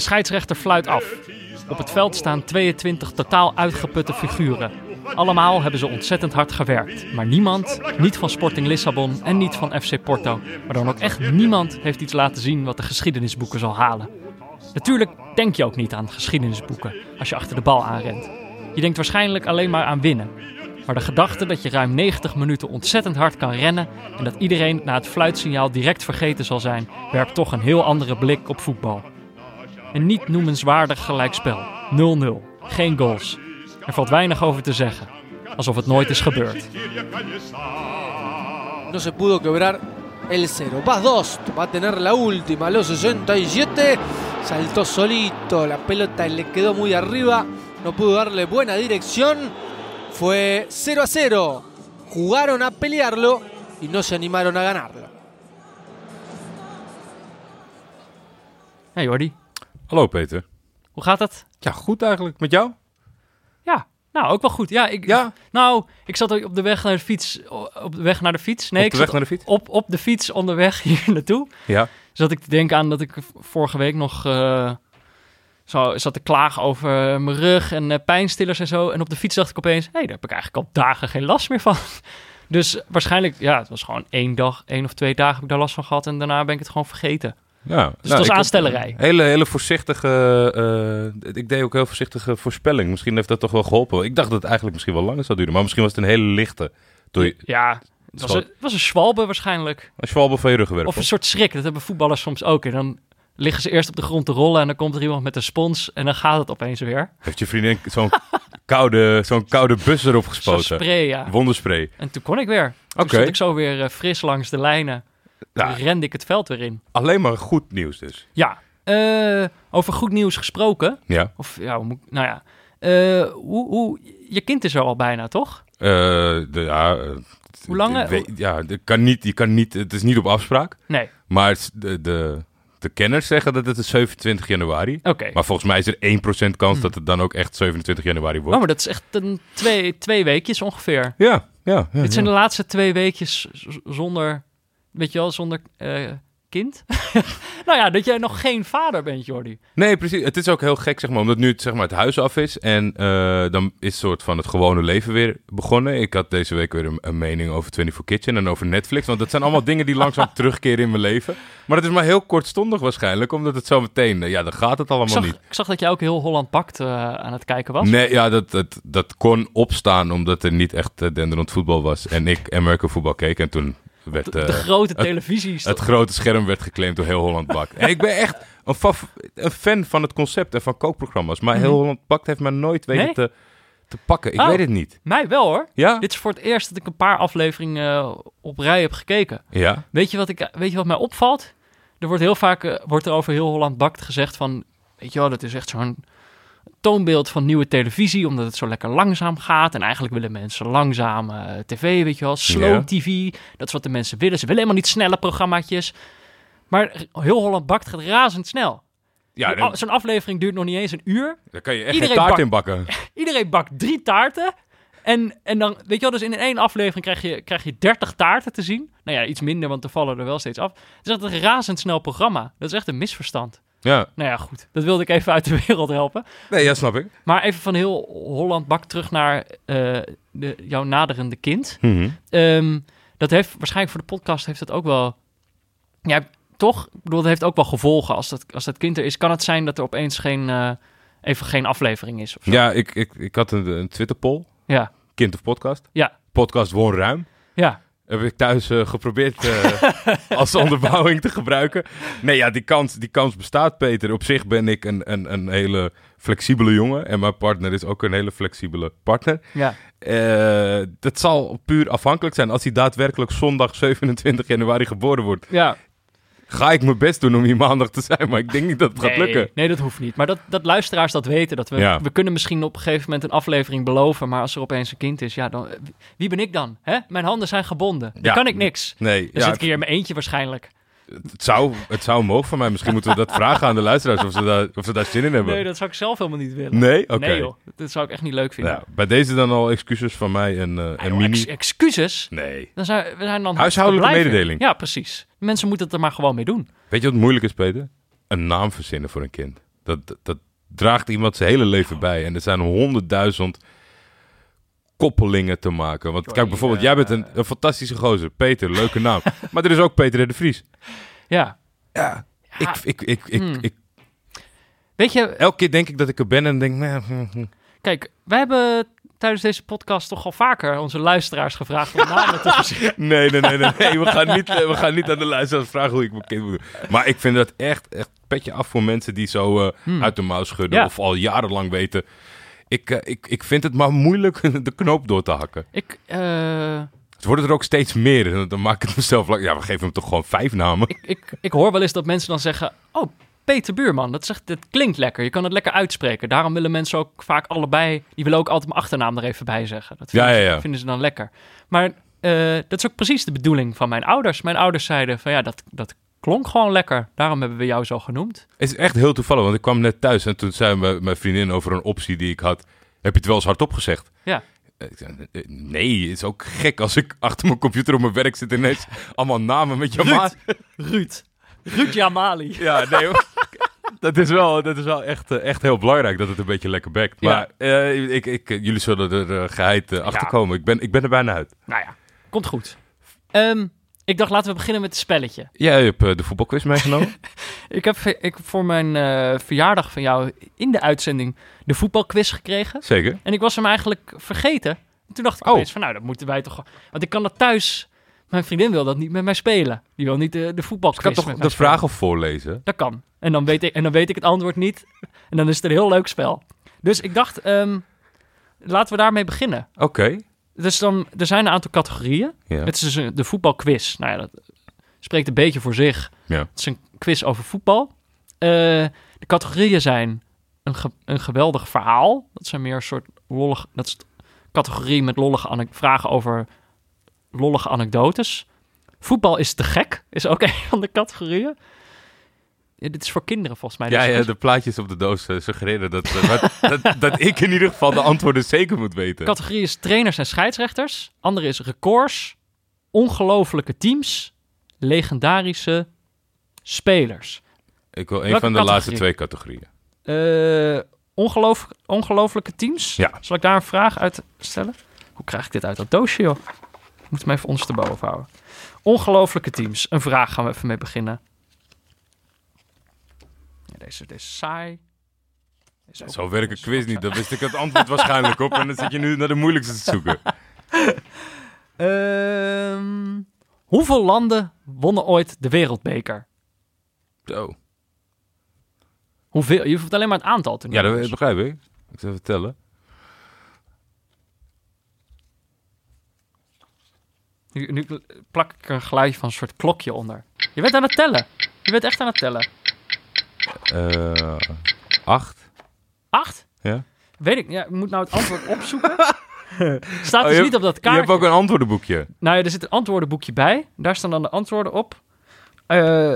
De scheidsrechter fluit af. Op het veld staan 22 totaal uitgeputte figuren. Allemaal hebben ze ontzettend hard gewerkt. Maar niemand, niet van Sporting Lissabon en niet van FC Porto, maar dan ook echt niemand heeft iets laten zien wat de geschiedenisboeken zal halen. Natuurlijk denk je ook niet aan geschiedenisboeken als je achter de bal aanrent. Je denkt waarschijnlijk alleen maar aan winnen. Maar de gedachte dat je ruim 90 minuten ontzettend hard kan rennen en dat iedereen na het fluitsignaal direct vergeten zal zijn, werpt toch een heel andere blik op voetbal. Een niet noemenswaardig gelijkspel. 0-0. Geen goals. Er valt weinig over te zeggen. Alsof het nooit is gebeurd. No se pudo quebrar el cero. Vas dos, va a tener la última, a los 67. Saltó solito, la pelota le quedó muy arriba. No pudo darle buena dirección. Fue 0 a 0. Jugaron a pelearlo y no se animaron a ganarlo. Hey Jordi, Hallo Peter. hoe gaat het? Ja, goed eigenlijk. Met jou? Ja, nou ook wel goed. Ja, ik, Ja? Nou, ik zat op de weg naar de fiets. Op de weg naar de fiets. Nee, Op ik de weg zat naar de fiets? Op, op de fiets onderweg hier naartoe. Ja. Zat ik te denken aan dat ik vorige week nog eh, zo zat te klagen over mijn rug en eh, pijnstillers en zo. En op de fiets dacht ik opeens, hé, hey, daar heb ik eigenlijk al dagen geen last meer van. Dus waarschijnlijk, ja, het was gewoon één dag, één of twee dagen heb ik daar last van gehad. En daarna ben ik het gewoon vergeten. Ja. Dus het was ik- aanstellerij. Hele, hele voorzichtige... eh, ik deed ook heel voorzichtige voorspelling. Misschien heeft dat toch wel geholpen. Ik dacht dat het eigenlijk misschien wel langer zou duren. Maar misschien was het een hele lichte... Door je, Ja, het was, een, het was een schwalbe waarschijnlijk. wel van je. Of een soort schrik. Dat hebben voetballers soms ook. En dan liggen ze eerst op de grond te rollen en dan komt er iemand met een spons en dan gaat het opeens weer. Heeft je vriendin zo'n koude, zo'n koude bus erop Zo'n gespoten? spray, ja. Wonderspray. En toen kon ik weer. Toen stond ik zo weer eh, fris langs de lijnen. Ja. rende ik het veld weer in. Alleen maar goed nieuws dus. Ja, eh, over goed nieuws gesproken. Ja. Of ja, hoe moet ik- nou ja. Eh, hoe, hoe, je kind is er al bijna, toch? Eh, de, ja, Hoe lang, weet- ja, de, kan niet, je kan niet, het is niet op afspraak. Nee. Maar de, de, de kenners zeggen dat het is 27 januari. Oké. Maar volgens mij is er 1% kans dat het dan ook echt 27 januari Oh, wordt. maar dat is echt een twee, twee weekjes ongeveer. Ja, ja. ja, Dit zijn ja. de laatste twee weekjes zonder, weet je wel, zonder eh, kind. nou ja, dat jij nog geen vader bent, Jordi. Nee, precies. Het is ook heel gek, zeg maar, omdat nu het, zeg maar, het huis af is. En eh, dan is soort van het gewone leven weer begonnen. Ik had deze week weer een, een mening over 24 Kitchen en over Netflix. Want dat zijn allemaal dingen die langzaam terugkeren in mijn leven. Maar het is maar heel kortstondig waarschijnlijk, omdat het zo meteen... eh, ja, dan gaat het Ik allemaal zag, niet. ik zag dat jij ook heel Holland Pakt aan het kijken was. Nee, ja, dat, dat, dat kon opstaan omdat er niet echt uh, denderend voetbal was. En ik American voetbal keek en toen werd... de, eh, de grote het- televisie. stond- het grote scherm werd geclaimd door heel Holland Bakt. en ik ben echt een, fan van het concept en van kookprogramma's. Maar heel Holland Bakt heeft me nooit weten Mhm. Nee? te, te pakken. Ik Oh. weet het niet. Mij wel hoor. Ja? Dit is voor het eerst dat ik een paar afleveringen eh, op rij heb gekeken. Ja? Weet je wat, ik, weet je wat mij opvalt? Er wordt heel vaak eh, wordt er over heel Holland Bakt gezegd van... Weet je wel, dat is echt zo'n toonbeeld van nieuwe televisie... omdat het zo lekker langzaam gaat. En eigenlijk willen mensen langzaam eh, tv, weet je wel. Slow Ja. tv, dat is wat de mensen willen. Ze willen helemaal niet snelle programmaatjes. Maar heel Holland Bakt gaat razendsnel. Ja, dan, Zo'n aflevering duurt nog niet eens een uur. dan kan je echt Iedereen geen taart in bakken. Iedereen bakt drie taarten. En, en dan, weet je wel, dus in één aflevering krijg je, krijg je 30 taarten te zien. Nou ja, iets minder, want er vallen er wel steeds af. Het is echt een razendsnel programma. Dat is echt een misverstand. Ja. Nou ja, goed. Dat wilde ik even uit de wereld helpen. Nee, ja, snap ik. Maar even van heel Holland bak terug naar eh, de, jouw naderende kind. Mhm. Ehm, dat heeft waarschijnlijk voor de podcast heeft het ook wel. Ja, toch? Ik bedoel, dat heeft ook wel gevolgen. Als dat, als dat kind er is, kan het zijn dat er opeens geen, eh, even geen aflevering is. Of zo. Ja, ik, ik, ik had een, een Twitter-poll. Ja. Kind of podcast. Ja. Podcast won ruim. Ja. Heb ik thuis eh, geprobeerd eh, als onderbouwing te gebruiken. Nee, ja, die kans, die kans bestaat, Peter. Op zich ben ik een, een, een hele flexibele jongen. En mijn partner is ook een hele flexibele partner. Ja. Eh, dat zal puur afhankelijk zijn. Als hij daadwerkelijk zondag 27 januari geboren wordt, Ja, ga ik mijn best doen om hier maandag te zijn. Maar ik denk niet dat het gaat lukken. Nee, dat hoeft niet. Maar dat, dat luisteraars dat weten. Dat we, Ja. we kunnen misschien op een gegeven moment een aflevering beloven. Maar als er opeens een kind is, ja, dan, wie ben ik dan? Hè? Mijn handen zijn gebonden. Dan kan ik niks. Nee, Dan ja, zit ik hier in mijn eentje waarschijnlijk. het, zou, het zou mogen van mij. Misschien moeten we dat vragen aan de luisteraars of ze daar, of ze daar zin in hebben. Nee, dat zou ik zelf helemaal niet willen. Nee? Oké. Nee joh, dat zou ik echt niet leuk vinden. Nou, bij deze dan al excuses van mij en, Ah, en Mini. ex- excuses? nee. Dan zijn, we zijn dan Huishoudelijke mededeling. Ja, precies. Mensen moeten het er maar gewoon mee doen. Weet je wat moeilijk is, Peter? Een naam verzinnen voor een kind. Dat Dat, draagt iemand zijn hele leven bij. En er zijn honderdduizend koppelingen te maken. Want kijk, bijvoorbeeld, jij bent een, een fantastische gozer. Peter, leuke naam. maar er is ook Peter de Vries. Ja. Ja, ik, ik, ik, ik, Hmm. ik, Weet je, elke keer denk ik dat ik er ben en denk, nee, hm, hm. kijk, wij hebben tijdens deze podcast toch al vaker onze luisteraars gevraagd om namen te verzinnen. nee, nee, nee, nee, nee, we gaan niet, we gaan niet aan de luisteraars vragen hoe ik mijn kind moet doen. Maar ik vind dat echt, echt petje af voor mensen die zo eh, Hmm. uit de mouw schudden Ja. of al jarenlang weten. Ik, eh, ik, ik vind het maar moeilijk de knoop door te hakken. Ik, eh, Het worden er ook steeds meer. Dan maak ik het mezelf lang. Ja, we geven hem toch gewoon vijf namen. ik, ik, ik hoor wel eens dat mensen dan zeggen, oh, Peter Buurman, dat, zegt, dat klinkt lekker. Je kan het lekker uitspreken. Daarom willen mensen ook vaak allebei, die willen ook altijd mijn achternaam er even bij zeggen. Dat vinden, Ja, ja, ze- ja. vinden ze dan lekker. Maar eh, dat is ook precies de bedoeling van mijn ouders. Mijn ouders zeiden van ja, dat, dat klonk gewoon lekker. Daarom hebben we jou zo genoemd. Het is echt heel toevallig, want ik kwam net thuis en toen zei mijn, mijn vriendin over een optie die ik had. Heb je het wel eens hardop gezegd? Ja. Eh, Nee, het is ook gek als ik achter mijn computer op mijn werk zit en ineens allemaal namen met je maat. Ruud. Ruud Jamali. Ja, nee hoor. Dat is wel, dat is wel echt, eh, echt heel belangrijk dat het een beetje lekker bekt. Ja. Maar eh, ik, ik, jullie zullen er eh, geheid eh, achter Ja. komen. Ik ben, ik ben er bijna uit. Nou ja, komt goed. Ehm, ik dacht, laten we beginnen met het spelletje. Jij hebt de voetbalquiz meegenomen. Ik heb ik, voor mijn verjaardag van jou in de uitzending de voetbalquiz gekregen. Zeker. En ik was hem eigenlijk vergeten. En toen dacht ik Oh. opeens van, nou, dat moeten wij toch... Want ik kan dat thuis... Mijn vriendin wil dat niet met mij spelen. Die wil niet de, de Ik voetbalquiz kan toch de vragen voorlezen? Dat kan. En dan, weet ik, en dan weet ik het antwoord niet. En dan is het een heel leuk spel. Dus ik dacht, ehm, laten we daarmee beginnen. Oké. Dus dan, er zijn een aantal categorieën. Ja. Het is dus een- de voetbalquiz. Nou ja, dat spreekt een beetje voor zich. Ja. Het is een quiz over voetbal. Eh, de categorieën zijn een, ge- een geweldig verhaal. Dat zijn meer een soort lollig... Dat is categorie met lollige vragen over lollige anekdotes. Voetbal is te gek, is ook een van de categorieën. Ja, dit is voor kinderen volgens mij. Ja, Dus- ja, de plaatjes op de doos eh, suggereren dat, eh, dat, dat, dat ik in ieder geval de antwoorden zeker moet weten. categorie is trainers en scheidsrechters. Andere is records, ongelofelijke teams, legendarische spelers. Ik wil een Welke van de categorie? laatste twee categorieën. Eh ongeloof, ongelofelijke teams? Ja. Zal ik daar een vraag uit stellen? Hoe krijg ik dit uit dat doosje, joh? Moet hem even ondersteboven houden. Ongelofelijke teams. Een vraag gaan we even mee beginnen. Ja, deze, deze is saai. Deze ook- Zo werkt een deze quiz niet. Daar wist ik het antwoord waarschijnlijk op. En dan zit je nu naar de moeilijkste te zoeken. Ehm, hoeveel landen wonnen ooit de wereldbeker? Zo. Hoeveel? Je hoeft alleen maar het aantal te Ja, noemen. dat begrijp ik. Ik zal vertellen. Nu, nu plak ik er een geluidje van een soort klokje onder. Je bent aan het tellen. Je bent echt aan het tellen. Eh acht. Acht? Ja. Weet ik. Ja, ik moet nou het antwoord opzoeken. Staat Oh, dus je niet op dat Je kaartje. hebt ook een antwoordenboekje. Nou ja, er zit een antwoordenboekje bij. Daar staan dan de antwoorden op. Eh,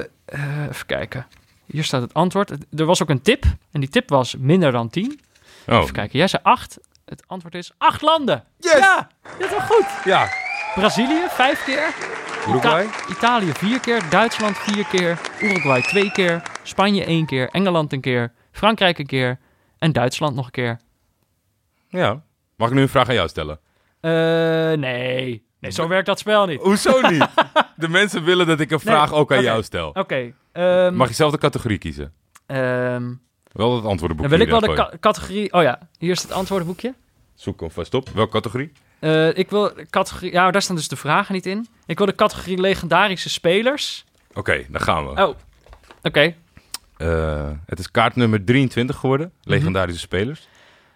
even kijken. Hier staat het antwoord. Er was ook een tip. En die tip was minder dan 10. Oh, Even kijken. Jij zei 8. Het antwoord is 8 landen. Yes! Ja, dat is wel goed. ja. Brazilië 5 keer. Uruguay? Ita- Italië 4 keer. Duitsland 4 keer. Uruguay 2 keer. Spanje 1 keer. Engeland een keer. Frankrijk een keer. En Duitsland nog een keer. Ja. Mag ik nu een vraag aan jou stellen? Eh, nee. Nee, zo werkt dat spel niet. Hoezo niet? De mensen willen dat ik een vraag ook aan jou stel. Oké. ehm, Mag je zelf de categorie kiezen? ehm, Wel het antwoordenboekje. dan wil ik wel de ca- categorie... Oh ja, hier is het antwoordenboekje. Zoek hem vast op. Welke categorie? Eh, ik wil de categorie... Ja, daar staan dus de vragen niet in. Ik wil de categorie legendarische spelers. Oké, dan gaan we. Oh, oké. Eh, het is kaart nummer 23 geworden. Mhm. Legendarische spelers.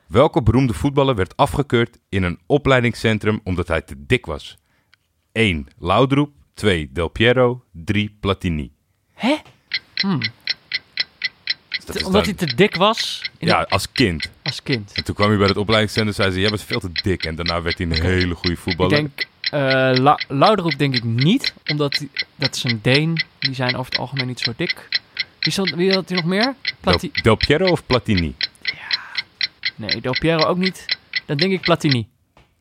Welke beroemde voetballer werd afgekeurd in een opleidingscentrum omdat hij te dik was? 1. Laudroep. 2. Del Piero. 3. Platini. Hè? Hmm. Dat is Omdat dan- hij te dik was Ja, als kind. als kind. En toen kwam hij bij het opleidingscentrum en zei ze, jij bent veel te dik. En daarna werd hij een hele goede Ik voetballer. denk... eh La Lauderoep denk ik niet. Omdat die- dat is een Deen. Die zijn over het algemeen niet zo dik. Wie, wie had hij nog meer? Plati Del, Del Piero of Platini? nee, Del Piero ook niet. Dan denk ik Platini.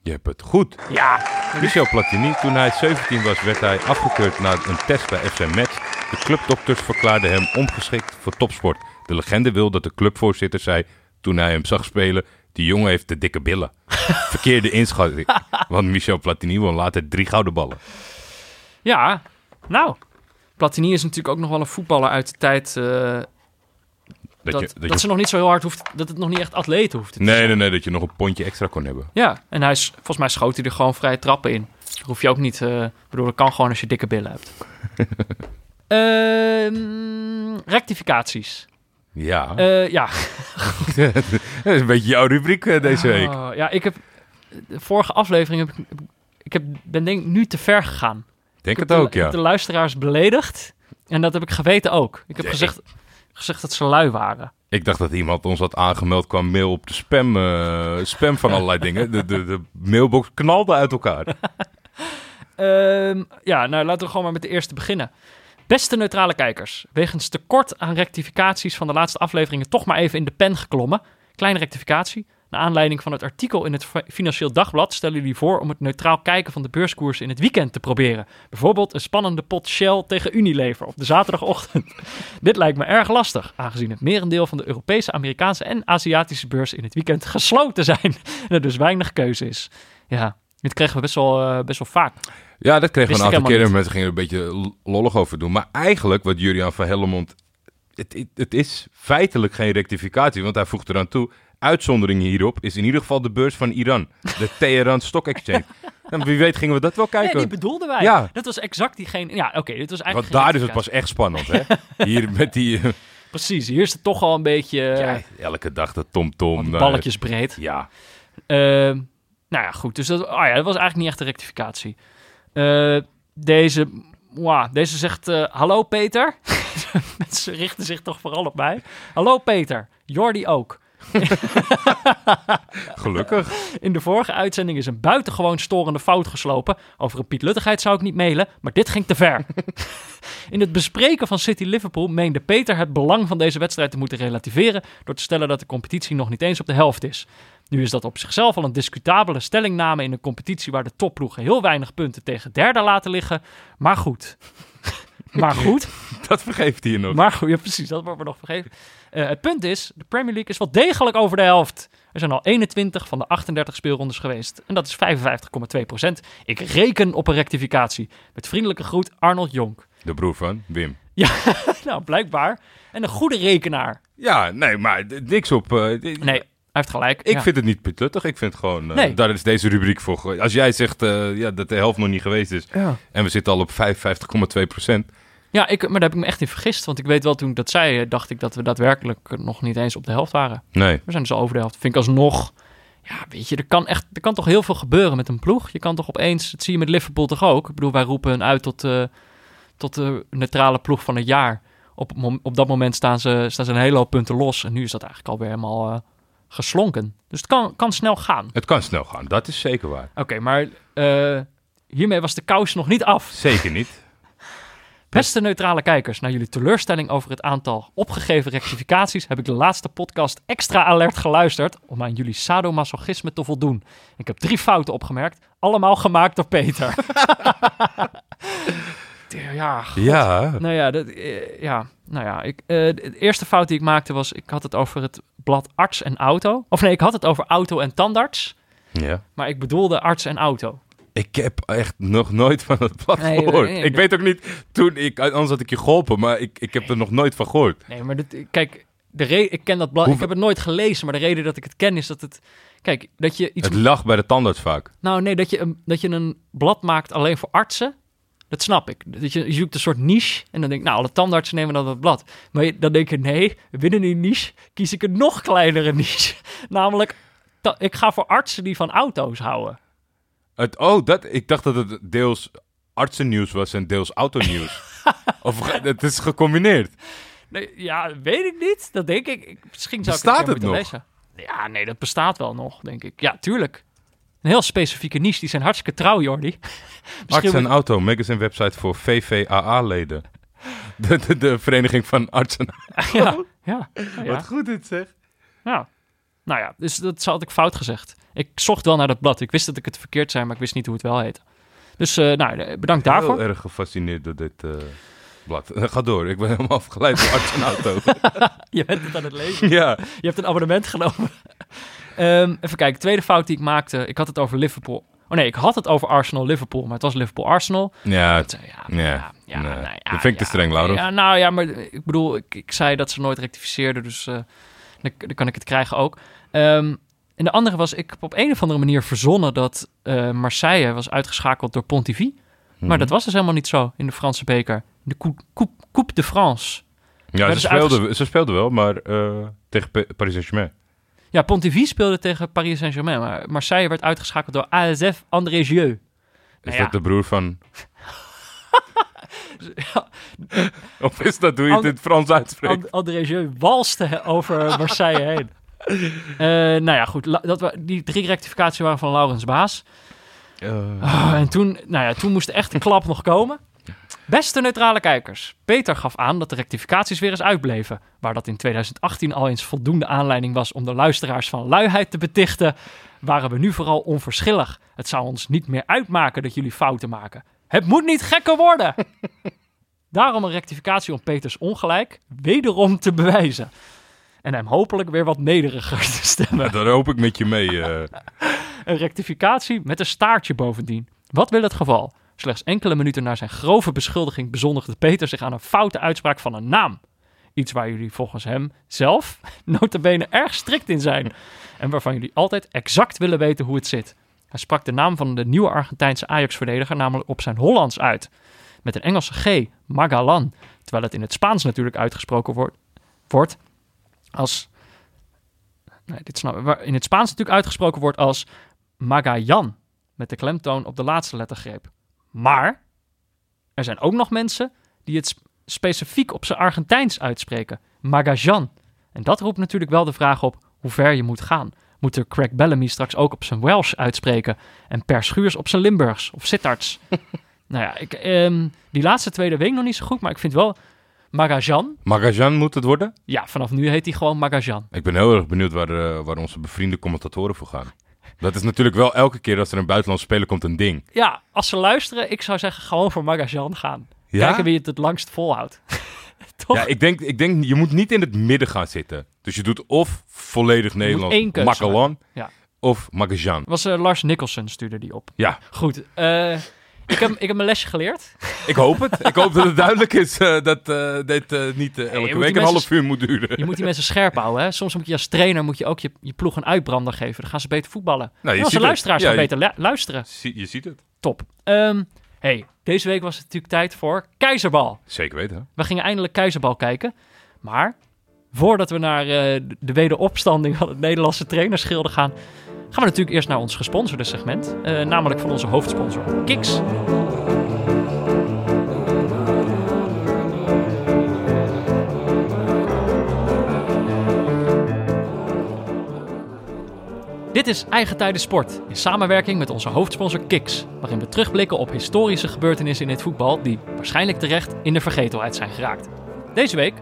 Je hebt het goed. Ja. Michel Platini, toen hij 17 was, werd hij afgekeurd na een test bij FC Metz. De clubdokters verklaarden hem ongeschikt voor topsport. De legende wil dat de clubvoorzitter zei toen hij hem zag spelen... Die jongen heeft de dikke billen. Verkeerde inschatting. Want Michel Platini won later drie gouden ballen. Ja, nou. Platini is natuurlijk ook nog wel een voetballer uit de tijd... eh, dat, je, dat, je- ze nog niet zo heel hard hoeft... Dat het nog niet echt atleten hoeft te nee, zijn. nee, nee, dat je nog een pondje extra kon hebben. Ja, en hij is, volgens mij schoot hij er gewoon vrije trappen in. Dat hoef je ook niet... Ik bedoel, dat kan gewoon als je dikke billen hebt. Ehm, rectificaties. Ja, Eh, ja. dat is een beetje jouw rubriek eh, deze week. Oh, ja, ik heb... De vorige aflevering heb ik... Ik heb, ben denk ik nu te ver gegaan. Denk ik het ook, de, ja. Ik heb de luisteraars beledigd. En dat heb ik geweten ook. Ik heb Ja, gezegd, gezegd dat ze lui waren. Ik dacht dat iemand ons had aangemeld qua mail op de spam, eh, spam van allerlei dingen. De, de, de mailbox knalde uit elkaar. Ehm, ja, nou laten we gewoon maar met de eerste beginnen. Beste neutrale kijkers, wegens tekort aan rectificaties van de laatste afleveringen toch maar even in de pen geklommen. Kleine rectificatie. Naar aanleiding van het artikel in het Fi- Financieel Dagblad stellen jullie voor om het neutraal kijken van de beurskoers in het weekend te proberen. Bijvoorbeeld een spannende pot Shell tegen Unilever op de zaterdagochtend. Dit lijkt me erg lastig, aangezien het merendeel van de Europese, Amerikaanse en Aziatische beurs in het weekend gesloten zijn en er dus weinig keuze is. Ja, dit kregen we best wel, eh, best wel vaak. Ja, dat kregen we een aantal keren. Mensen gingen er een beetje lollig over doen. Maar eigenlijk, wat Julian van Hellemond... Het, het, het is feitelijk geen rectificatie, want hij voegt eraan toe... Uitzondering hierop is in ieder geval de beurs van Iran. De Teheran Stock Exchange. En wie weet gingen we dat wel Nee, kijken. die bedoelden wij. Ja. Dat was exact diegene. Ja, oké, dit was Want eigenlijk. daar geen is het pas echt spannend, hè? Hier met die... eh, Precies, hier is het toch al een beetje. eh, ja, elke dag de tom-tom. eh, balletjes breed. ja, Ehm, nou ja, goed. Dus dat, oh ja, dat was eigenlijk niet echt een rectificatie. Eh, deze, wow, deze zegt: eh, Hallo Peter. Mensen richten zich toch vooral op mij. Hallo Peter. Jordi ook. gelukkig. In de vorige uitzending is een buitengewoon storende fout geslopen. Over een pietluttigheid zou ik niet mailen, maar dit ging te ver. In het bespreken van City Liverpool meende Peter het belang van deze wedstrijd te moeten relativeren door te stellen dat de competitie nog niet eens op de helft is. Nu is dat op zichzelf al een discutabele stellingname in een competitie waar de topploegen heel weinig punten tegen derde laten liggen. Maar goed. maar goed. Dat vergeeft hij je nog. Maar goed, ja, precies, dat wordt me nog vergeven. Eh, het punt is, de Premier League is wel degelijk over de helft. Er zijn al 21 van de 38 speelrondes geweest. En dat is 55,2 procent. Ik reken op een rectificatie. Met vriendelijke groet, Arnold Jonk. De broer van Wim. nou, blijkbaar. En een goede rekenaar. Ja, nee, maar niks op... eh, Nee, heeft gelijk. Ik ja. vind het niet putluttig. Ik vind gewoon... eh, Nee. Daar is deze rubriek voor. Als jij zegt eh, ja, dat de helft nog niet geweest is... Ja. en we zitten al op 55,2 procent... Ja, ik, maar daar heb ik me echt in vergist. Want ik weet wel, toen ik dat zei, eh, dacht ik dat we daadwerkelijk nog niet eens op de helft waren. Nee. We zijn dus al over de helft. Vind ik alsnog... Ja, weet je, er kan, echt, er kan toch heel veel gebeuren met een ploeg. Je kan toch opeens... Dat zie je met Liverpool toch ook? Ik bedoel, wij roepen hun uit tot, eh, tot de neutrale ploeg van het jaar. Op, op dat moment staan ze, staan ze een hele hoop punten los. En nu is dat eigenlijk alweer helemaal geslonken. Dus het kan, kan snel gaan. Het kan snel gaan. Dat is zeker waar. Oké, maar eh, hiermee was de kous nog niet af. Zeker niet. Beste neutrale kijkers, na jullie teleurstelling over het aantal opgegeven rectificaties heb ik de laatste podcast extra alert geluisterd om aan jullie sadomasochisme te voldoen. Ik heb drie fouten opgemerkt, allemaal gemaakt door Peter. ja, god. Ja. Nou ja, dat, eh, ja, nou ja ik, eh, de eerste fout die ik maakte was, ik had het over het blad arts en auto. Of nee, ik had het over auto en tandarts, ja. maar ik bedoelde arts en auto. Ik heb echt nog nooit van het blad Nee, gehoord. nee, ik weet ook niet... Toen ik... Anders had ik je geholpen, maar ik, ik heb er nog nooit van gehoord. Nee, maar dit, kijk, de re- ik ken dat blad. Hoe- Ik heb het nooit gelezen, maar de reden dat ik het ken is dat het. Kijk, dat je iets. Het lag bij de tandarts vaak. Nou, nee, dat je, een, dat je een blad maakt alleen voor artsen. Dat snap ik. Dat je, je zoekt een soort niche. En dan denk ik, nou, alle tandartsen nemen dan dat blad. Maar je- dan denk je, nee, binnen die niche kies ik een nog kleinere niche. Namelijk, ik ga voor artsen die van auto's houden. Het, oh, dat, ik dacht dat het deels artsennieuws was en deels autonieuws. of het is gecombineerd. Nee, ja, weet ik niet. Dat denk ik. misschien zou Bestaat ik het, het lezen. Ja, nee, dat bestaat wel nog, denk ik. Ja, tuurlijk. Een heel specifieke niche. Die zijn hartstikke trouw, Jordi. Arts en Auto, magazine website voor VVAA-leden. De, de, de Vereniging van Artsen. ja, ja, ja. Wat goed dit zeg. ja. Nou ja, dus dat had ik fout gezegd. Ik zocht wel naar dat blad. Ik wist dat ik het verkeerd zei, maar ik wist niet hoe het wel heette. Dus eh, nou, eh, bedankt daarvoor. Heel erg gefascineerd door dit. eh, Blad. Ga door, ik ben helemaal afgeleid door Arts en Auto. Je bent het aan het lezen. ja. Je hebt een abonnement genomen. Ehm, even kijken, tweede fout die ik maakte. Ik had het over Liverpool. Oh nee, ik had het over Arsenal-Liverpool, maar het was Liverpool-Arsenal. Ja, Dat, Ja, Ja, ja, nee. nou ja, Dat vind ik te streng, Laurens. Ja, nou ja, maar ik bedoel, ik, ik zei dat ze nooit rectificeerden, dus eh, dan, dan kan ik het krijgen ook. Ehm, en de andere was, ik heb op een of andere manier verzonnen dat eh, Marseille was uitgeschakeld door Pontivy. Mhm. Maar dat was dus helemaal niet zo in de Franse beker. De Coupe, Coupe, Coupe de France. ja ze, speelden, ze speelden wel, maar eh, tegen Paris Saint-Germain. Ja, Pontivy speelde tegen Paris Saint-Germain, maar Marseille werd uitgeschakeld door ASF André Gieux. Is Nou ja. dat de broer van... Ja, Of is dat hoe je het in het Frans uitspreekt? And- André Gieux walste over Marseille heen. Eh, nou ja, goed. Dat die drie rectificaties waren van Laurens Baas. Ah, en toen, nou ja, toen moest de echte klap nog komen. Beste neutrale kijkers. Peter gaf aan dat de rectificaties weer eens uitbleven. Waar dat in 2018 al eens voldoende aanleiding was om de luisteraars van luiheid te betichten, waren we nu vooral onverschillig. Het zou ons niet meer uitmaken dat jullie fouten maken. Het moet niet gekker worden! Daarom een rectificatie om Peters ongelijk wederom te bewijzen. En hem hopelijk weer wat nederiger te stemmen. Ja, daar hoop ik met je mee. eh. Een rectificatie met een staartje bovendien. Wat wil het geval? Slechts enkele minuten na zijn grove beschuldiging bezondigde Peter zich aan een foute uitspraak van een naam. Iets waar jullie volgens hem zelf notabene erg strikt in zijn. En waarvan jullie altijd exact willen weten hoe het zit. Hij sprak de naam van de nieuwe Argentijnse Ajax-verdediger namelijk op zijn Hollands uit. Met een Engelse G, Magalan. Terwijl het in het Spaans natuurlijk uitgesproken wordt, wordt als... Nee, dit snap ik. In het Spaans natuurlijk uitgesproken wordt als Magajan. Met de klemtoon op de laatste lettergreep. Maar er zijn ook nog mensen die het sp- specifiek op zijn Argentijns uitspreken. Magajan. En dat roept natuurlijk wel de vraag op hoe ver je moet gaan. Moet er Craig Bellamy straks ook op zijn Welsh uitspreken en Per Schuurs op zijn Limburgs of Sittarts? nou ja, ik, ehm, die laatste tweede weet ik nog niet zo goed, maar ik vind wel Magajan. Magajan moet het worden? Ja, vanaf nu heet hij gewoon Magajan. Ik ben heel erg benieuwd waar, eh, waar onze bevriende commentatoren voor gaan. Dat is natuurlijk wel elke keer als er een buitenlands speler komt een ding. Ja, als ze luisteren, ik zou zeggen gewoon voor Magajan gaan. Ja? Kijken wie het het langst volhoudt. Toch? Ja, ik denk, ik denk, je moet niet in het midden gaan zitten. Dus je doet of volledig Nederlands, Makalan, Ja. of Magajan. was eh, Lars Nicholson stuurde die op. Ja, Goed, eh, ik, heb, ik heb mijn lesje geleerd. ik hoop het. ik hoop dat het duidelijk is eh, dat eh, dit eh, niet elke week een mensen- half uur moet duren. Je moet die mensen scherp houden. Hè? Soms moet je als trainer moet je ook je, je ploeg een uitbrander geven. Dan gaan ze beter voetballen. Nou, je ziet het. luisteraars Ja, gaan je- beter lu- luisteren. Je ziet het. Top. Ehm, hey, deze week was het natuurlijk tijd voor Keizerbal. Zeker weten. We gingen eindelijk Keizerbal kijken. Maar voordat we naar de wederopstanding van het Nederlandse trainerschilde gaan... gaan we natuurlijk eerst naar ons gesponsorde segment. eh, namelijk van onze hoofdsponsor, Kiks. Dit is Eigen Tijden Sport, in samenwerking met onze hoofdsponsor Kiks, waarin we terugblikken op historische gebeurtenissen in het voetbal die waarschijnlijk terecht in de vergetelheid zijn geraakt. Deze week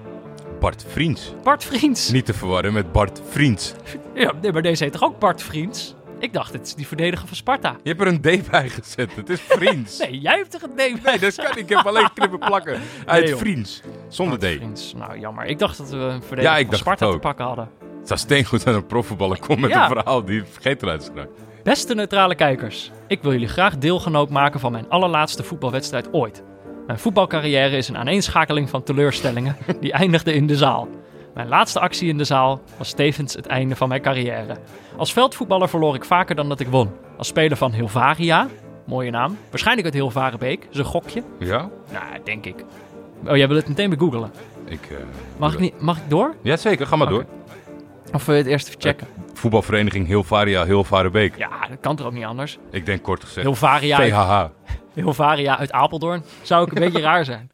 Bart Vriends. Bart Vriends. Niet te verwarren met Bart Vriends. Ja, nee, maar deze heet toch ook Bart Vriends? Ik dacht, het is die verdediger van Sparta. Je hebt er een D bij gezet. Het is Vriends. Nee, jij hebt er een D bij Nee, dat kan niet. Ik heb alleen knippen plakken. Uit. Vriends. Zonder Bart D. Vriends. Nou, jammer. Ik dacht dat we een verdediger Ja, ik van Sparta te pakken hadden. Het zou steengoed aan een profvoetballer komen met Ja. een verhaal die vergeten is geraakt. Beste neutrale kijkers, ik wil jullie graag deelgenoot maken van mijn allerlaatste voetbalwedstrijd ooit. Mijn voetbalcarrière is een aaneenschakeling van teleurstellingen die eindigde in de zaal. Mijn laatste actie in de zaal was tevens het einde van mijn carrière. Als veldvoetballer verloor ik vaker dan dat ik won. Als speler van Hilvaria, mooie naam, waarschijnlijk uit Hilvarenbeek, is een gokje. Ja? Nou, denk ik. Oh, jij wil het meteen begoogelen. Ik, eh, Mag ik, niet, mag ik door? Ja, zeker. Ga maar door. Of wil je het eerst even checken? Voetbalvereniging Hilvaria Hilvarenbeek. Ja, dat kan toch ook niet anders? Ik denk kort gezegd Hilvaria VHH. Hilvaria uit Apeldoorn. Zou ook een beetje raar zijn.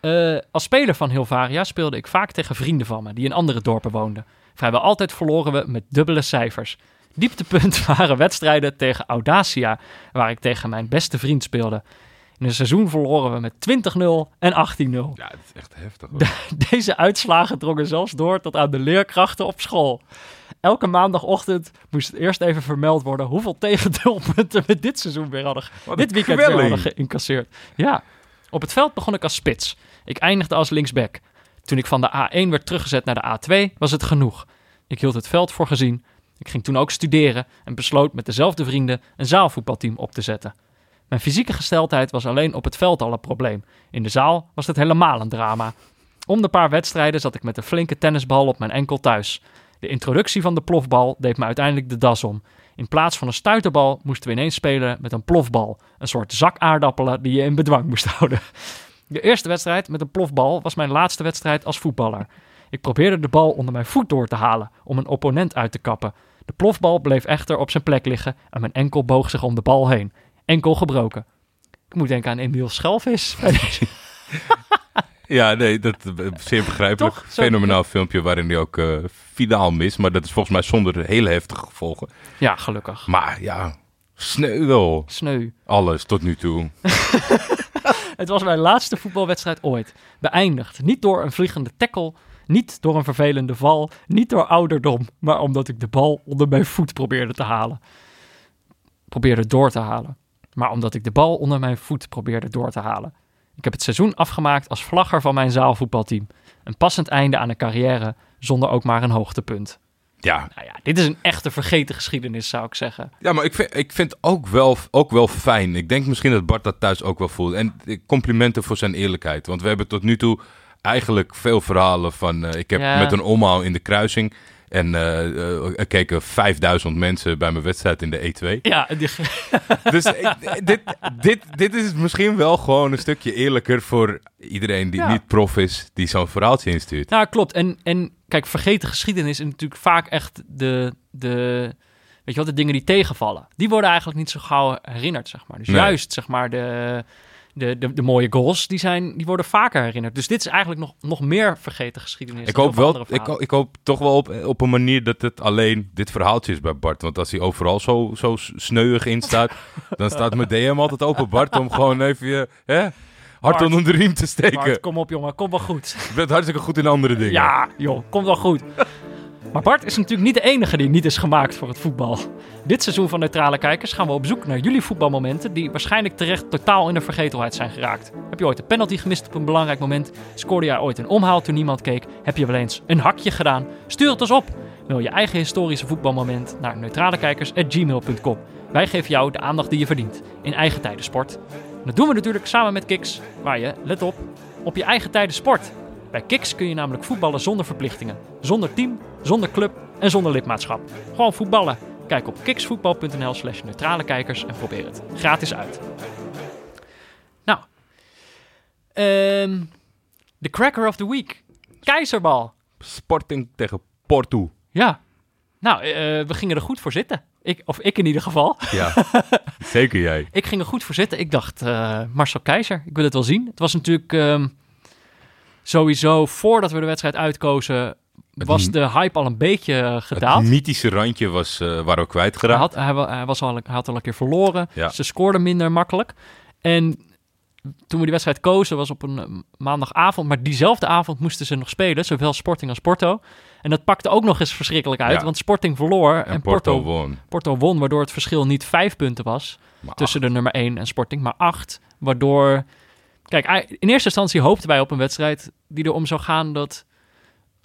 Eh, als speler van Hilvaria speelde ik vaak tegen vrienden van me die in andere dorpen woonden. Vrijwel altijd verloren we met dubbele cijfers. Dieptepunt waren wedstrijden tegen Audacia, waar ik tegen mijn beste vriend speelde. In een seizoen verloren we met 20-0 en 18-0. Ja, dat is echt heftig. hoor. Deze uitslagen drongen zelfs door tot aan de leerkrachten op school. Elke maandagochtend moest het eerst even vermeld worden hoeveel tegendoelpunten we dit seizoen weer hadden, dit weekend weer hadden geïncasseerd. Ja, Op het veld begon ik als spits. Ik eindigde als linksback. Toen ik van de A1 werd teruggezet naar de A2, was het genoeg. Ik hield het veld voor gezien. Ik ging toen ook studeren en besloot met dezelfde vrienden een zaalvoetbalteam op te zetten. Mijn fysieke gesteldheid was alleen op het veld al een probleem. In de zaal was het helemaal een drama. Om de paar wedstrijden zat ik met een flinke tennisbal op mijn enkel thuis. De introductie van de plofbal deed me uiteindelijk de das om. In plaats van een stuiterbal moesten we ineens spelen met een plofbal. Een soort zak aardappelen die je in bedwang moest houden. De eerste wedstrijd met een plofbal was mijn laatste wedstrijd als voetballer. Ik probeerde de bal onder mijn voet door te halen om een opponent uit te kappen. De plofbal bleef echter op zijn plek liggen en mijn enkel boog zich om de bal heen. Enkel gebroken. Ik moet denken aan Emiel Schelvis. Ja, nee, dat is zeer begrijpelijk. Toch? Zo- Fenomenaal filmpje waarin hij ook eh finaal mist. Maar dat is volgens mij zonder hele heftige gevolgen. ja, gelukkig. Maar ja, sneu wel. Sneu. Alles tot nu toe. Het was mijn laatste voetbalwedstrijd ooit. Beëindigd. Niet door een vliegende tackle, niet door een vervelende val, niet door ouderdom, maar omdat ik de bal onder mijn voet probeerde te halen. Probeerde door te halen. Maar omdat ik de bal onder mijn voet probeerde door te halen. Ik heb het seizoen afgemaakt als vlagger van mijn zaalvoetbalteam. Een passend einde aan een carrière zonder ook maar een hoogtepunt. Ja, Nou ja, dit is een echte vergeten geschiedenis, zou ik zeggen. Ja, maar ik vind, ik vind ook, wel, ook wel fijn. Ik denk misschien dat Bart dat thuis ook wel voelt. En complimenten voor zijn eerlijkheid. Want we hebben tot nu toe eigenlijk veel verhalen van... eh, ik heb Ja. met een omhaal in de kruising... En eh, eh, er keken 5000 mensen bij mijn wedstrijd in de E2. Ja, die, Dus ik- dit, dit, dit is misschien wel gewoon een stukje eerlijker voor iedereen die Ja. niet prof is, die zo'n verhaaltje instuurt. Nou, klopt. En, en kijk, vergeten geschiedenis is natuurlijk vaak echt de, de, weet je wat, de dingen die tegenvallen. Die worden eigenlijk niet zo gauw herinnerd, zeg maar. Dus Nee. juist, zeg maar, de, de, de, de mooie goals, die, zijn, die worden vaker herinnerd. Dus dit is eigenlijk nog, nog meer vergeten geschiedenis. Ik hoop, wel, ik, ho- ik hoop toch wel op, op een manier dat het alleen dit verhaaltje is bij Bart. Want als hij overal zo, zo sneuig in staat, dan staat mijn DM altijd open, Bart, om gewoon even je hè, hard Bart. onder de riem te steken. Bart, kom op, jongen, kom wel goed. Je bent hartstikke goed in andere dingen. Ja, joh, komt wel goed. Maar Bart is natuurlijk niet de enige die niet is gemaakt voor het voetbal. Dit seizoen van Neutrale Kijkers gaan we op zoek naar jullie voetbalmomenten die waarschijnlijk terecht totaal in de vergetelheid zijn geraakt. Heb je ooit een penalty gemist op een belangrijk moment? Scoorde jij ooit een omhaal toen niemand keek? Heb je wel eens een hakje gedaan? Stuur het ons op. Wil je eigen historische voetbalmoment naar neutralekijkers.gmail.com. Wij geven jou de aandacht die je verdient in eigen tijden sport. En dat doen we natuurlijk samen met Kiks, waar je, let op, op je eigen tijden sport. Bij Kiks kun je namelijk voetballen zonder verplichtingen, zonder team, zonder club en zonder lidmaatschap. Gewoon voetballen. Kijk op kiksvoetbal.nl slash neutrale kijkers en probeer het gratis uit. Nou, ehm, de cracker of the week. Keizerbal. Sporting tegen Porto. Ja. Nou, eh, we gingen er goed voor zitten. Ik, of ik in ieder geval. Ja, zeker jij. Ik ging er goed voor zitten. Ik dacht, eh, Marcel Keizer, ik wil het wel zien. Het was natuurlijk ehm, sowieso, voordat we de wedstrijd uitkozen, was de hype al een beetje eh, gedaald. Het mythische randje was, eh waren we Hij kwijtgeraakt. had, hij, wa- hij was al, hij had al een keer verloren. Ja. Ze scoorden minder makkelijk. En toen we die wedstrijd kozen, was op een eh, maandagavond. Maar diezelfde avond moesten ze nog spelen, zowel Sporting als Porto. En dat pakte ook nog eens verschrikkelijk uit, Ja. want Sporting verloor en, en Porto, Porto, won. Porto won, waardoor het verschil niet vijf punten was Maar tussen de nummer 1 en Sporting, maar 8. Waardoor. Kijk, in eerste instantie hoopten wij op een wedstrijd die erom zou gaan dat.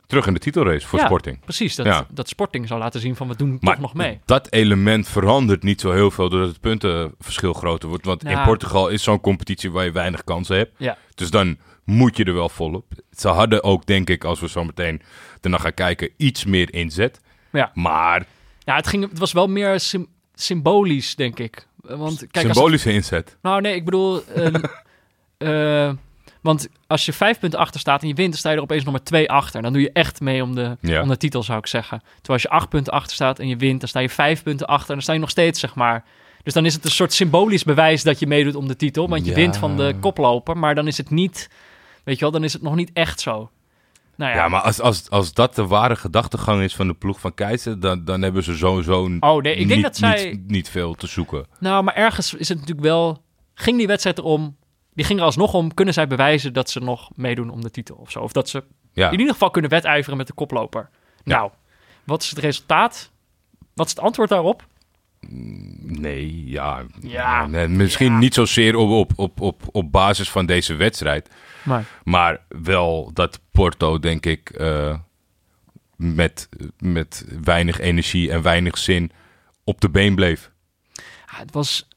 terug in de titelrace voor Ja. Sporting. Precies, dat, Ja. dat Sporting zou laten zien van we doen Maar toch nog mee. dat element verandert niet zo heel veel doordat het puntenverschil groter wordt. Want in Nou. Portugal is zo'n competitie waar je weinig kansen hebt. Ja. Dus dan moet je er wel volop. Ze hadden ook, denk ik, als we zo meteen ernaar gaan kijken, iets meer inzet. Ja. Maar Ja, het, ging, het was wel meer sym- symbolisch, denk ik. Want kijk, het- symbolische inzet. nou, nee, ik bedoel. ehm, eh, want als je vijf punten achter staat en je wint, dan sta je er opeens nog maar twee achter. Dan doe je echt mee om de, Ja. om de titel, zou ik zeggen. Terwijl als je acht punten achter staat en je wint, dan sta je vijf punten achter en dan sta je nog steeds, zeg maar. Dus dan is het een soort symbolisch bewijs dat je meedoet om de titel. Want je Ja. wint van de koploper, maar dan is het niet, weet je wel, dan is het nog niet echt zo. Nou ja, Ja, maar als, als, als dat de ware gedachtegang is van de ploeg van Keizer, dan, dan hebben ze sowieso Oh nee, ik denk niet, dat zij... niet, niet veel te zoeken. Nou, maar ergens is het natuurlijk wel... Ging die wedstrijd erom... Die ging er alsnog om, kunnen zij bewijzen dat ze nog meedoen om de titel of zo? Of dat ze Ja. in ieder geval kunnen wedijveren met de koploper. Ja. Nou, wat is het resultaat? Wat is het antwoord daarop? Nee, ja. Ja. Nee, misschien Ja. niet zozeer op, op, op, op, op basis van deze wedstrijd. Maar Maar wel dat Porto, denk ik, eh, met, met weinig energie en weinig zin op de been bleef. ja, het, was,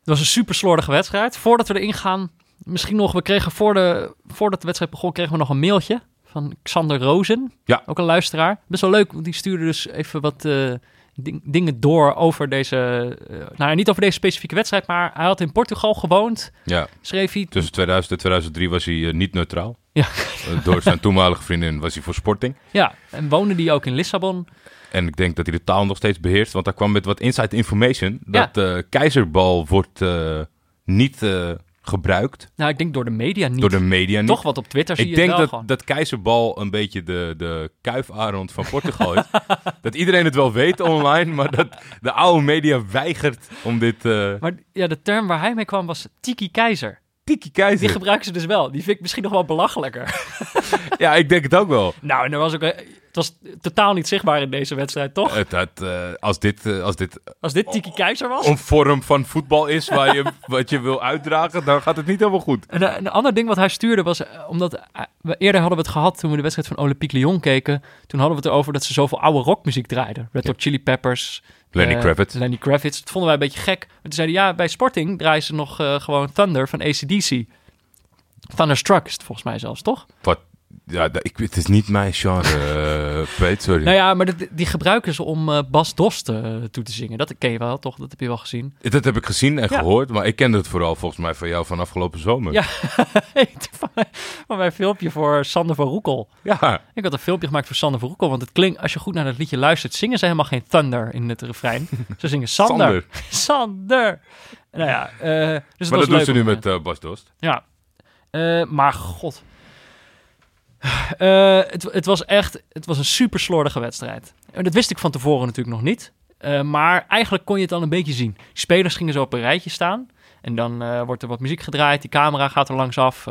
het was een super slordige wedstrijd. Voordat we erin gaan, misschien nog, we kregen voor de, voordat de wedstrijd begon, kregen we nog een mailtje van Xander Rozen. Ja. Ook een luisteraar. Best wel leuk, want die stuurde dus even wat eh, ding- dingen door over deze, eh, nou niet over deze specifieke wedstrijd, maar hij had in Portugal gewoond, Ja, schreef hij. tussen 2000 en 2003 was hij eh, niet neutraal. Ja. Door zijn toenmalige vriendin was hij voor Sporting. Ja, en woonde die ook in Lissabon. En ik denk dat hij de taal nog steeds beheerst. Want hij kwam met wat inside information. Dat keizerbal wordt eh, niet eh, gebruikt Nou, ik denk door de media niet. door de media. Toch, niet. want op Twitter zie Ik je denk dat, gewoon. dat keizerbal een beetje de, de kuifarend van Portugal is. dat iedereen het wel weet online. Maar dat de oude media weigert om dit... eh Maar ja, de term waar hij mee kwam was Tiki Keizer. Tiki keizer. Die gebruiken ze dus wel. Die vind ik misschien nog wel belachelijker. Ja, ik denk het ook wel. nou, en er was ook, eh, het was totaal niet zichtbaar in deze wedstrijd, toch? Het, het, eh, als, dit, eh, als dit Als dit Tiki Keizer was. een vorm van voetbal is waar je, wat je wil uitdragen, dan gaat het niet helemaal goed. En eh, een ander ding wat hij stuurde was, omdat we eerder hadden we het gehad toen we de wedstrijd van Olympique Lyon keken. Toen hadden we het erover dat ze zoveel oude rockmuziek draaiden. Red Hot Chili Peppers. Lenny Kravitz. Lenny Kravitz. Dat vonden wij een beetje gek. Maar toen zeiden ja, bij Sporting draaien ze nog gewoon Thunder van ACDC. Thunderstruck is het volgens mij zelfs, toch? Wat, ja, dat- ik, het is niet mijn genre, uh, Peet, sorry. Nou ja, maar dat- die gebruiken ze om eh, Bas Dost eh, toe te zingen. Dat ken je wel, toch? Dat heb je wel gezien. Dat heb ik gezien en Ja. gehoord, maar ik kende het vooral volgens mij van jou van afgelopen zomer. Ja. van, mijn, van mijn filmpje voor Sander van Roekel. Ja, Ik had een filmpje gemaakt voor Sander van Roekel. Want het klinkt, als je goed naar dat liedje luistert, zingen ze helemaal geen thunder in het refrein. Ze zingen Sander. Sander. Nou ja, eh, dus maar dat doen ze nu eh, met eh, Bas Dost. Ja. Eh, maar god. Eh, het, was echt het was een super slordige wedstrijd. En dat wist ik van tevoren natuurlijk nog niet. Eh, maar eigenlijk kon je het dan een beetje zien. Spelers gingen zo op een rijtje staan. En dan eh, wordt er wat muziek gedraaid. Die camera gaat er langs af.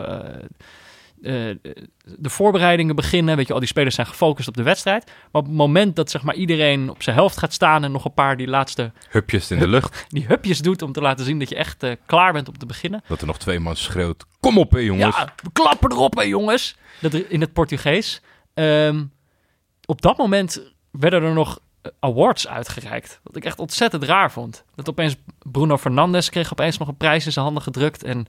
Eh, de voorbereidingen beginnen. Weet je, al die spelers zijn gefocust op de wedstrijd. Maar op het moment dat zeg maar, iedereen op zijn helft gaat staan... en nog een paar die laatste Hupjes in de lucht. die hupjes doet... om te laten zien dat je echt eh, klaar bent om te beginnen. Dat er nog twee man schreeuwt. Kom op, hè, jongens. Ja, we klappen erop, hè, jongens. Dat in het Portugees. Ehm, op dat moment werden er nog eh, awards uitgereikt. Wat ik echt ontzettend raar vond. Dat opeens Bruno Fernandes kreeg opeens nog een prijs in zijn handen gedrukt. En,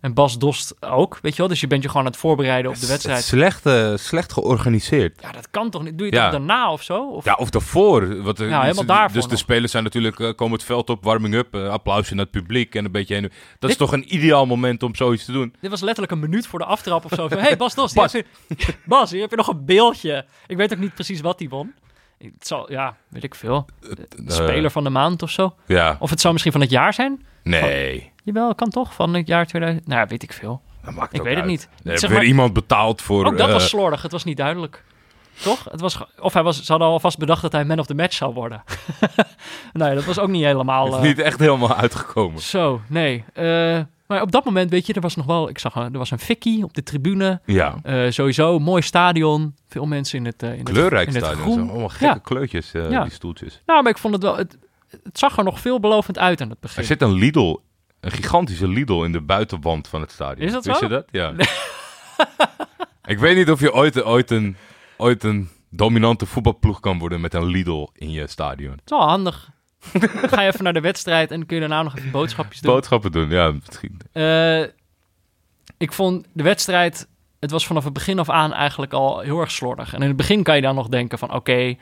en Bas Dost ook, weet je wel. Dus je bent je gewoon aan het voorbereiden op de wedstrijd. Slecht, eh, slecht georganiseerd. Ja, dat kan toch niet? Doe je Ja. het daarna of zo? Of? Ja, of daarvoor. Wat, er- Ja, helemaal daarvoor Dus de spelers zijn natuurlijk, eh, komen het veld op, warming up, eh, applausje naar het publiek en een beetje heen. Dat is toch een ideaal moment om zoiets te doen. Dit was letterlijk een minuut voor de aftrap of zo. Hé, hey, Bas Dost, Bas. Hier heb je, Bas, hier heb je nog een beeldje. Ik weet ook niet precies wat hij won. Het zal, ja, weet ik veel. De Eh, speler van de maand of zo. Ja, Of het zou misschien van het jaar zijn. Nee. Jawel, kan toch? Van het jaar 2000. Nou, weet ik veel. Dat maakt Ik weet het niet. Er Zeg maar- weer iemand betaald voor... Ook dat eh, was slordig. Het was niet duidelijk. Toch? Het was, of hij was, ze hadden alvast bedacht dat hij man of the match zou worden. nee, dat was ook niet helemaal... Het is eh, niet echt helemaal uitgekomen. Zo, nee. Eh, maar op dat moment, weet je, er was nog wel... Ik zag, er was een fikkie op de tribune. Ja, Eh, sowieso, mooi stadion. Veel mensen in het, eh, in het, kleurrijk in het stadion. groen. Zo. Allemaal gekke Ja. kleurtjes, eh, Ja. die stoeltjes. Nou, maar ik vond het wel... Het, het zag er nog veelbelovend uit aan het begin. Er zit een Lidl, een gigantische Lidl in de buitenwand van het stadion. Is dat Wist zo? je dat? Ja. ik weet niet of je ooit, ooit, een, ooit een dominante voetbalploeg kan worden met een Lidl in je stadion. Het is wel handig. Dan ga je even naar de wedstrijd en kun je daarna nog even boodschapjes doen. Boodschappen doen, ja. Misschien. Eh, ik vond de wedstrijd, het was vanaf het begin af aan eigenlijk al heel erg slordig. En in het begin kan je dan nog denken van oké,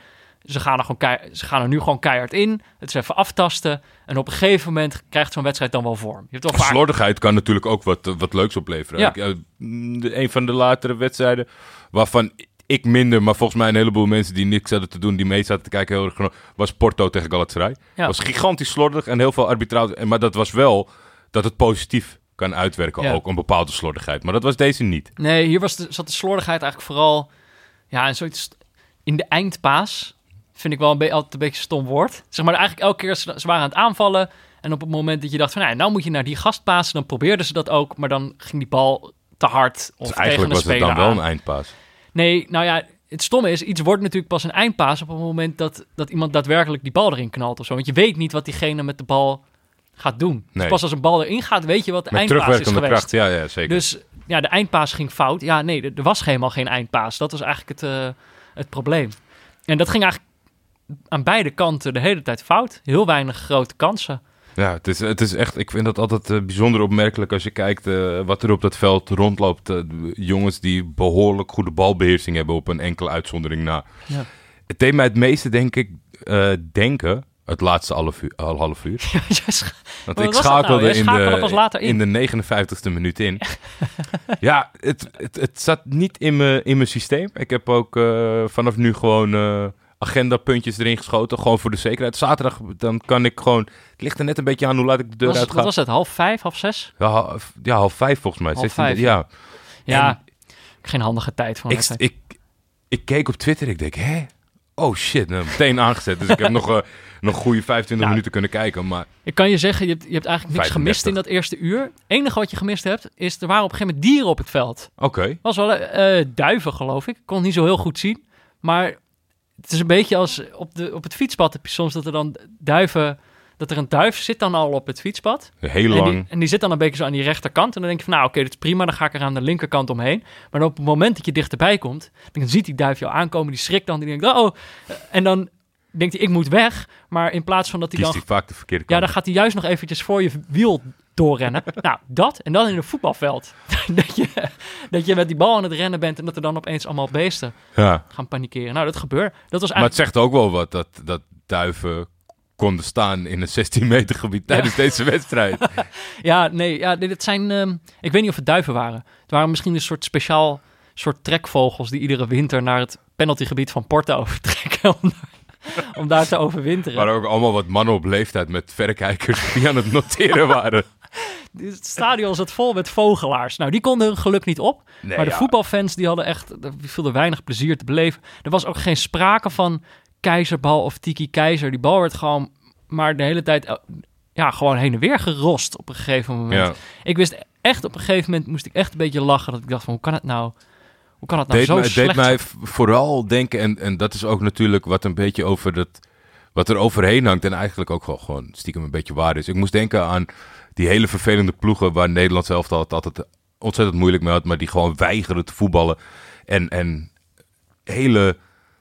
ze, gaan er gewoon ze gaan er nu gewoon keihard in. Het is even aftasten. En op een gegeven moment krijgt zo'n wedstrijd dan wel vorm. Je hebt wel vaak... Slordigheid kan natuurlijk ook wat, eh, wat leuks opleveren. Ja. Ik, eh, mm, een van de latere wedstrijden waarvan ik minder, maar volgens mij een heleboel mensen die niks hadden te doen, die mee zaten te kijken, heel erg was Porto tegen Galatasaray. Ja. was gigantisch slordig en heel veel arbitrage. En- Maar dat was wel dat het positief kan uitwerken, Ja. ook een bepaalde slordigheid. Maar dat was deze niet. Nee, hier was de, zat de slordigheid eigenlijk vooral ja, in de eindpaas. Vind ik wel een, be- altijd een beetje een stom woord. Zeg maar eigenlijk elke keer ze, ze waren aan het aanvallen. En op het moment dat je dacht van nou, nou moet je naar die gast pasen, dan probeerden ze dat ook. Maar dan ging die bal te hard of Dus tegen eigenlijk was het dan wel aan. een eindpaas. Nee, nou ja, het stomme is, iets wordt natuurlijk pas een eindpaas op het moment dat, dat iemand daadwerkelijk die bal erin knalt of zo. Want je weet niet wat diegene met de bal gaat doen. Dus Nee. pas als een bal erin gaat, weet je wat de Met eindpaas is geweest. kracht, ja, ja, zeker. Dus ja, de eindpaas ging fout. Ja, nee, er, er was helemaal geen eindpaas. Dat was eigenlijk het, eh, het probleem. En dat ging eigenlijk aan beide kanten de hele tijd fout. Heel weinig grote kansen. Ja, het is, het is echt, ik vind dat altijd eh, bijzonder opmerkelijk als je kijkt eh, wat er op dat veld rondloopt. Eh, jongens die behoorlijk goede balbeheersing hebben op een enkele uitzondering na. Ja. Het deed mij het meeste, denk ik, denken, het laatste half uur. al half uur. Want ik nou? schakelde Jij in, de, in. in de 59ste minuut in. ja, het, het, het zat niet in mijn, in mijn systeem. Ik heb ook vanaf nu gewoon agendapuntjes erin geschoten. Gewoon voor de zekerheid. Zaterdag dan kan ik gewoon... Het ligt er net een beetje aan hoe laat ik de deur was, uit wat was het? Half vijf, half zes? Ja, half, ja, half vijf volgens mij. Half 16, vijf, ja. Ja, geen handige tijd voor een Ik, ik, ik keek op Twitter. Ik denk, hè? Oh shit, nou, meteen aangezet. Dus ik heb nog, eh nog goede 25 Nou, minuten kunnen kijken. Maar Ik kan je zeggen, je hebt, je hebt eigenlijk niks 35. gemist in dat eerste uur. Het enige wat je gemist hebt, is er waren op een gegeven moment dieren op het veld. oké. was wel eh, duiven, geloof ik. Ik kon het niet zo heel goed zien. Maar het is een beetje als op, de, op het fietspad heb je soms dat er dan duiven... Dat er een duif zit dan al op het fietspad. Heel En lang. die, en die zit dan een beetje zo aan die rechterkant. En dan denk je van, nou oké, dat is prima. Dan ga ik er aan de linkerkant omheen. Maar dan op het moment dat je dichterbij komt... Dan ziet die duif jou aankomen. Die schrikt dan. Die denkt, oh. En dan denkt hij, ik moet weg. Maar in plaats van dat hij Kiest dan hij vaak de verkeerde ja, dan gaat hij juist nog eventjes voor je wiel doorrennen. nou, dat en dan in een voetbalveld. dat, je, dat je met die bal aan het rennen bent en dat er dan opeens allemaal beesten ja. gaan panikeren. Nou, dat gebeurt. Dat was Maar het eigenlijk... zegt ook wel wat dat, dat duiven konden staan in een 16 meter gebied tijdens deze wedstrijd. Ja, nee, ja, dit zijn... ehm, ik weet niet of het duiven waren. Het waren misschien een soort speciaal soort trekvogels die iedere winter naar het penaltygebied van Porto vertrekken om, daar- om daar te overwinteren. Maar ook allemaal wat mannen op leeftijd met verrekijkers die aan het noteren waren. Het stadion zat vol met vogelaars. Nou, die konden hun geluk niet op. Nee, maar de ja. voetbalfans die hadden echt, viel er weinig plezier te beleven. Er was ook geen sprake van keizerbal of tiki keizer. Die bal werd gewoon maar de hele tijd ja, gewoon heen en weer gerost op een gegeven moment. Ja. Ik wist echt op een gegeven moment moest ik echt een beetje lachen dat ik dacht van hoe kan het nou, hoe kan het nou deed zo mij, het slecht deed mij vooral denken, en, en dat is ook natuurlijk wat een beetje over dat, wat er overheen hangt en eigenlijk ook gewoon, gewoon stiekem een beetje waar is. Ik moest denken aan die hele vervelende ploegen waar Nederland zelf altijd, altijd ontzettend moeilijk mee had, maar die gewoon weigeren te voetballen en, en hele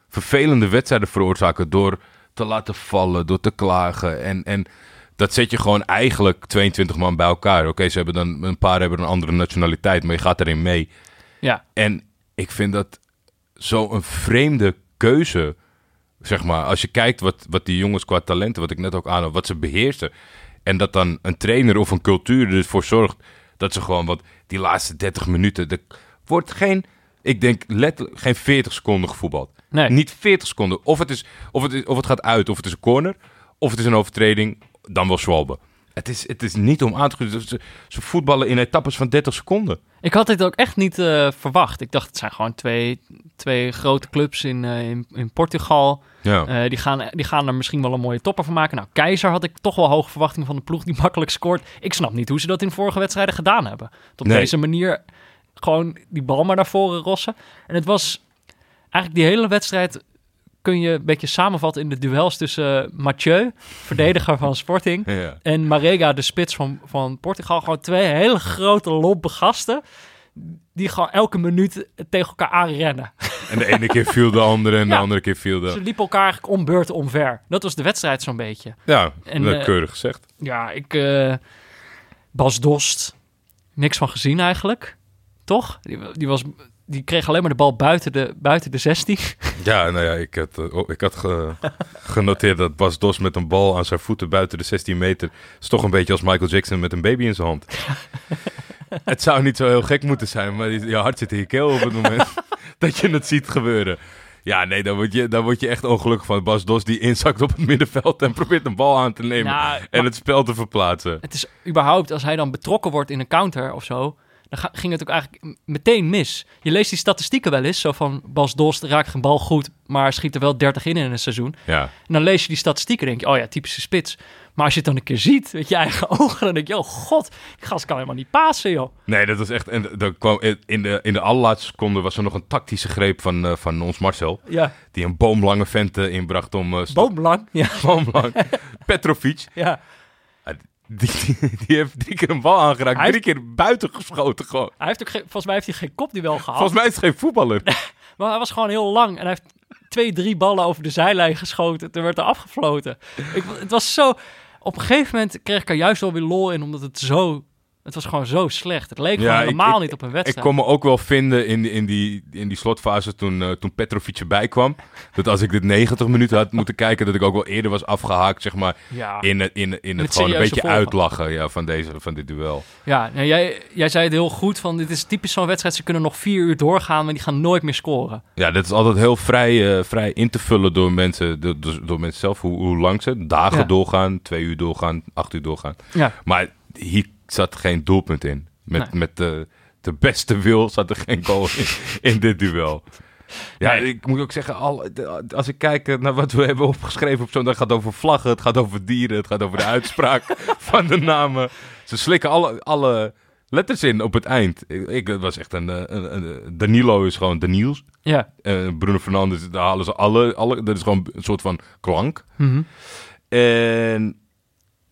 vervelende wedstrijden veroorzaken door te laten vallen, door te klagen en... en dat zet je gewoon eigenlijk 22 man bij elkaar. Oké, ze hebben dan een paar hebben een andere nationaliteit, maar je gaat erin mee. Ja, En ik vind dat zo'n vreemde keuze. Zeg maar, als je kijkt wat, wat die jongens qua talenten, wat ik net ook aan wat ze beheersen. En dat dan een trainer of een cultuur ervoor zorgt dat ze gewoon wat die laatste 30 minuten. Er wordt geen, ik denk letterlijk, geen 40 seconden gevoetbald. nee. Niet 40 seconden. Of het, is, of, het is, of het gaat uit, of het is een corner, of het is een overtreding, dan wel zwalben. Het is, het is niet om aan te kunnen. Ze, ze voetballen in etappes van 30 seconden. Ik had dit ook echt niet eh, verwacht. Ik dacht, het zijn gewoon twee, twee grote clubs in, eh, in, in Portugal. Ja. Eh, die, gaan, die gaan er misschien wel een mooie topper van maken. Nou, Keizer had ik toch wel hoge verwachtingen van de ploeg die makkelijk scoort. Ik snap niet hoe ze dat in vorige wedstrijden gedaan hebben. Op Nee. deze manier gewoon die bal maar naar voren rossen. En het was eigenlijk die hele wedstrijd kun je een beetje samenvatten in de duels tussen eh, Mathieu, verdediger van Sporting, ja. en Marega, de spits van, van Portugal. Gewoon twee hele grote lompe gasten die gewoon elke minuut tegen elkaar aanrennen. En de ene keer viel de andere en de andere keer viel de... Ze liepen elkaar eigenlijk om beurten omver. Dat was de wedstrijd zo'n beetje. Ja, En, dat eh, keurig gezegd. Ja, ik... eh, Bas Dost, niks van gezien eigenlijk. Toch? Die, die, was, die kreeg alleen maar de bal buiten de, buiten de 16. Ja, nou ja, ik had, eh, oh, ik had ge- genoteerd dat Bas Dos met een bal aan zijn voeten buiten de 16 meter... is toch een beetje als Michael Jackson met een baby in zijn hand. het zou niet zo heel gek moeten zijn, maar je hart zit in je keel op het moment dat je het ziet gebeuren. Ja, nee, dan word je, dan word je echt ongelukkig van Bas Dos die inzakt op het middenveld... en probeert een bal aan te nemen Nou, en het spel te verplaatsen. Het is überhaupt, als hij dan betrokken wordt in een counter of zo... dan ging het ook eigenlijk meteen mis. Je leest die statistieken wel eens, zo van Bas Dost raakt geen bal goed, maar schiet er wel 30 in in een seizoen. Ja. En dan lees je die statistieken en denk je, oh ja, typische spits. Maar als je het dan een keer ziet met je eigen ogen, dan denk je, oh god, die gast kan helemaal niet pasen, joh. Nee, dat was echt... En dan kwam in de, in de allerlaatste seconde was er nog een tactische greep van, eh, van ons Marcel. Ja, Die een boomlange vent eh, inbracht om... eh, boomlang. Ja, boomlang. Petrovic. ja. Die, die, die heeft drie keer een bal aangeraakt. Hij Drie keer buiten geschoten gewoon. Hij heeft ook geen, volgens mij heeft hij geen kopduel gehad. Volgens mij is het geen voetballer. Maar hij was gewoon heel lang en hij heeft twee, drie ballen over de zijlijn geschoten. Toen werd er afgefloten. Ik, het was zo... Op een gegeven moment kreeg ik er juist wel weer lol in, omdat het zo... Het was gewoon zo slecht. Het leek Ja, gewoon ik- helemaal ik- niet op een Ik wedstrijd. kon me ook wel vinden in, die- in, die, in die slotfase toen, eh, toen Petrovic erbij kwam. Dat als ik dit 90 minuten had moeten kijken, dat ik ook wel eerder was afgehaakt, zeg maar, Ja, in het, in, in het het gewoon een beetje volgen. uitlachen ja, van, deze, van dit duel. ja nou, jij, jij zei het heel goed, van dit is typisch zo'n wedstrijd. Ze kunnen nog vier uur doorgaan, maar die gaan nooit meer scoren. Ja, dat is altijd heel vrij, eh, vrij in te vullen door mensen, door, door, door mensen zelf, hoe, hoe lang ze dagen Ja. doorgaan, twee uur doorgaan, acht uur doorgaan. Ja, Maar hier zat geen doelpunt in. Met, Nee. met de, de beste wil zat er geen goal in, in dit duel. Ja, Nee. ik moet ook zeggen, al, als ik kijk eh, naar wat we hebben opgeschreven op zo'n dag, gaat over vlaggen, het gaat over dieren, het gaat over de uitspraak van de namen. Ze slikken alle, alle letters in op het eind. Ik, was echt een, eh, een, een- Danilo is gewoon Daniels. ja. Eh, Bruno Fernandes, daar halen ze alle, alle, dat is gewoon een soort van klank. Mhm. En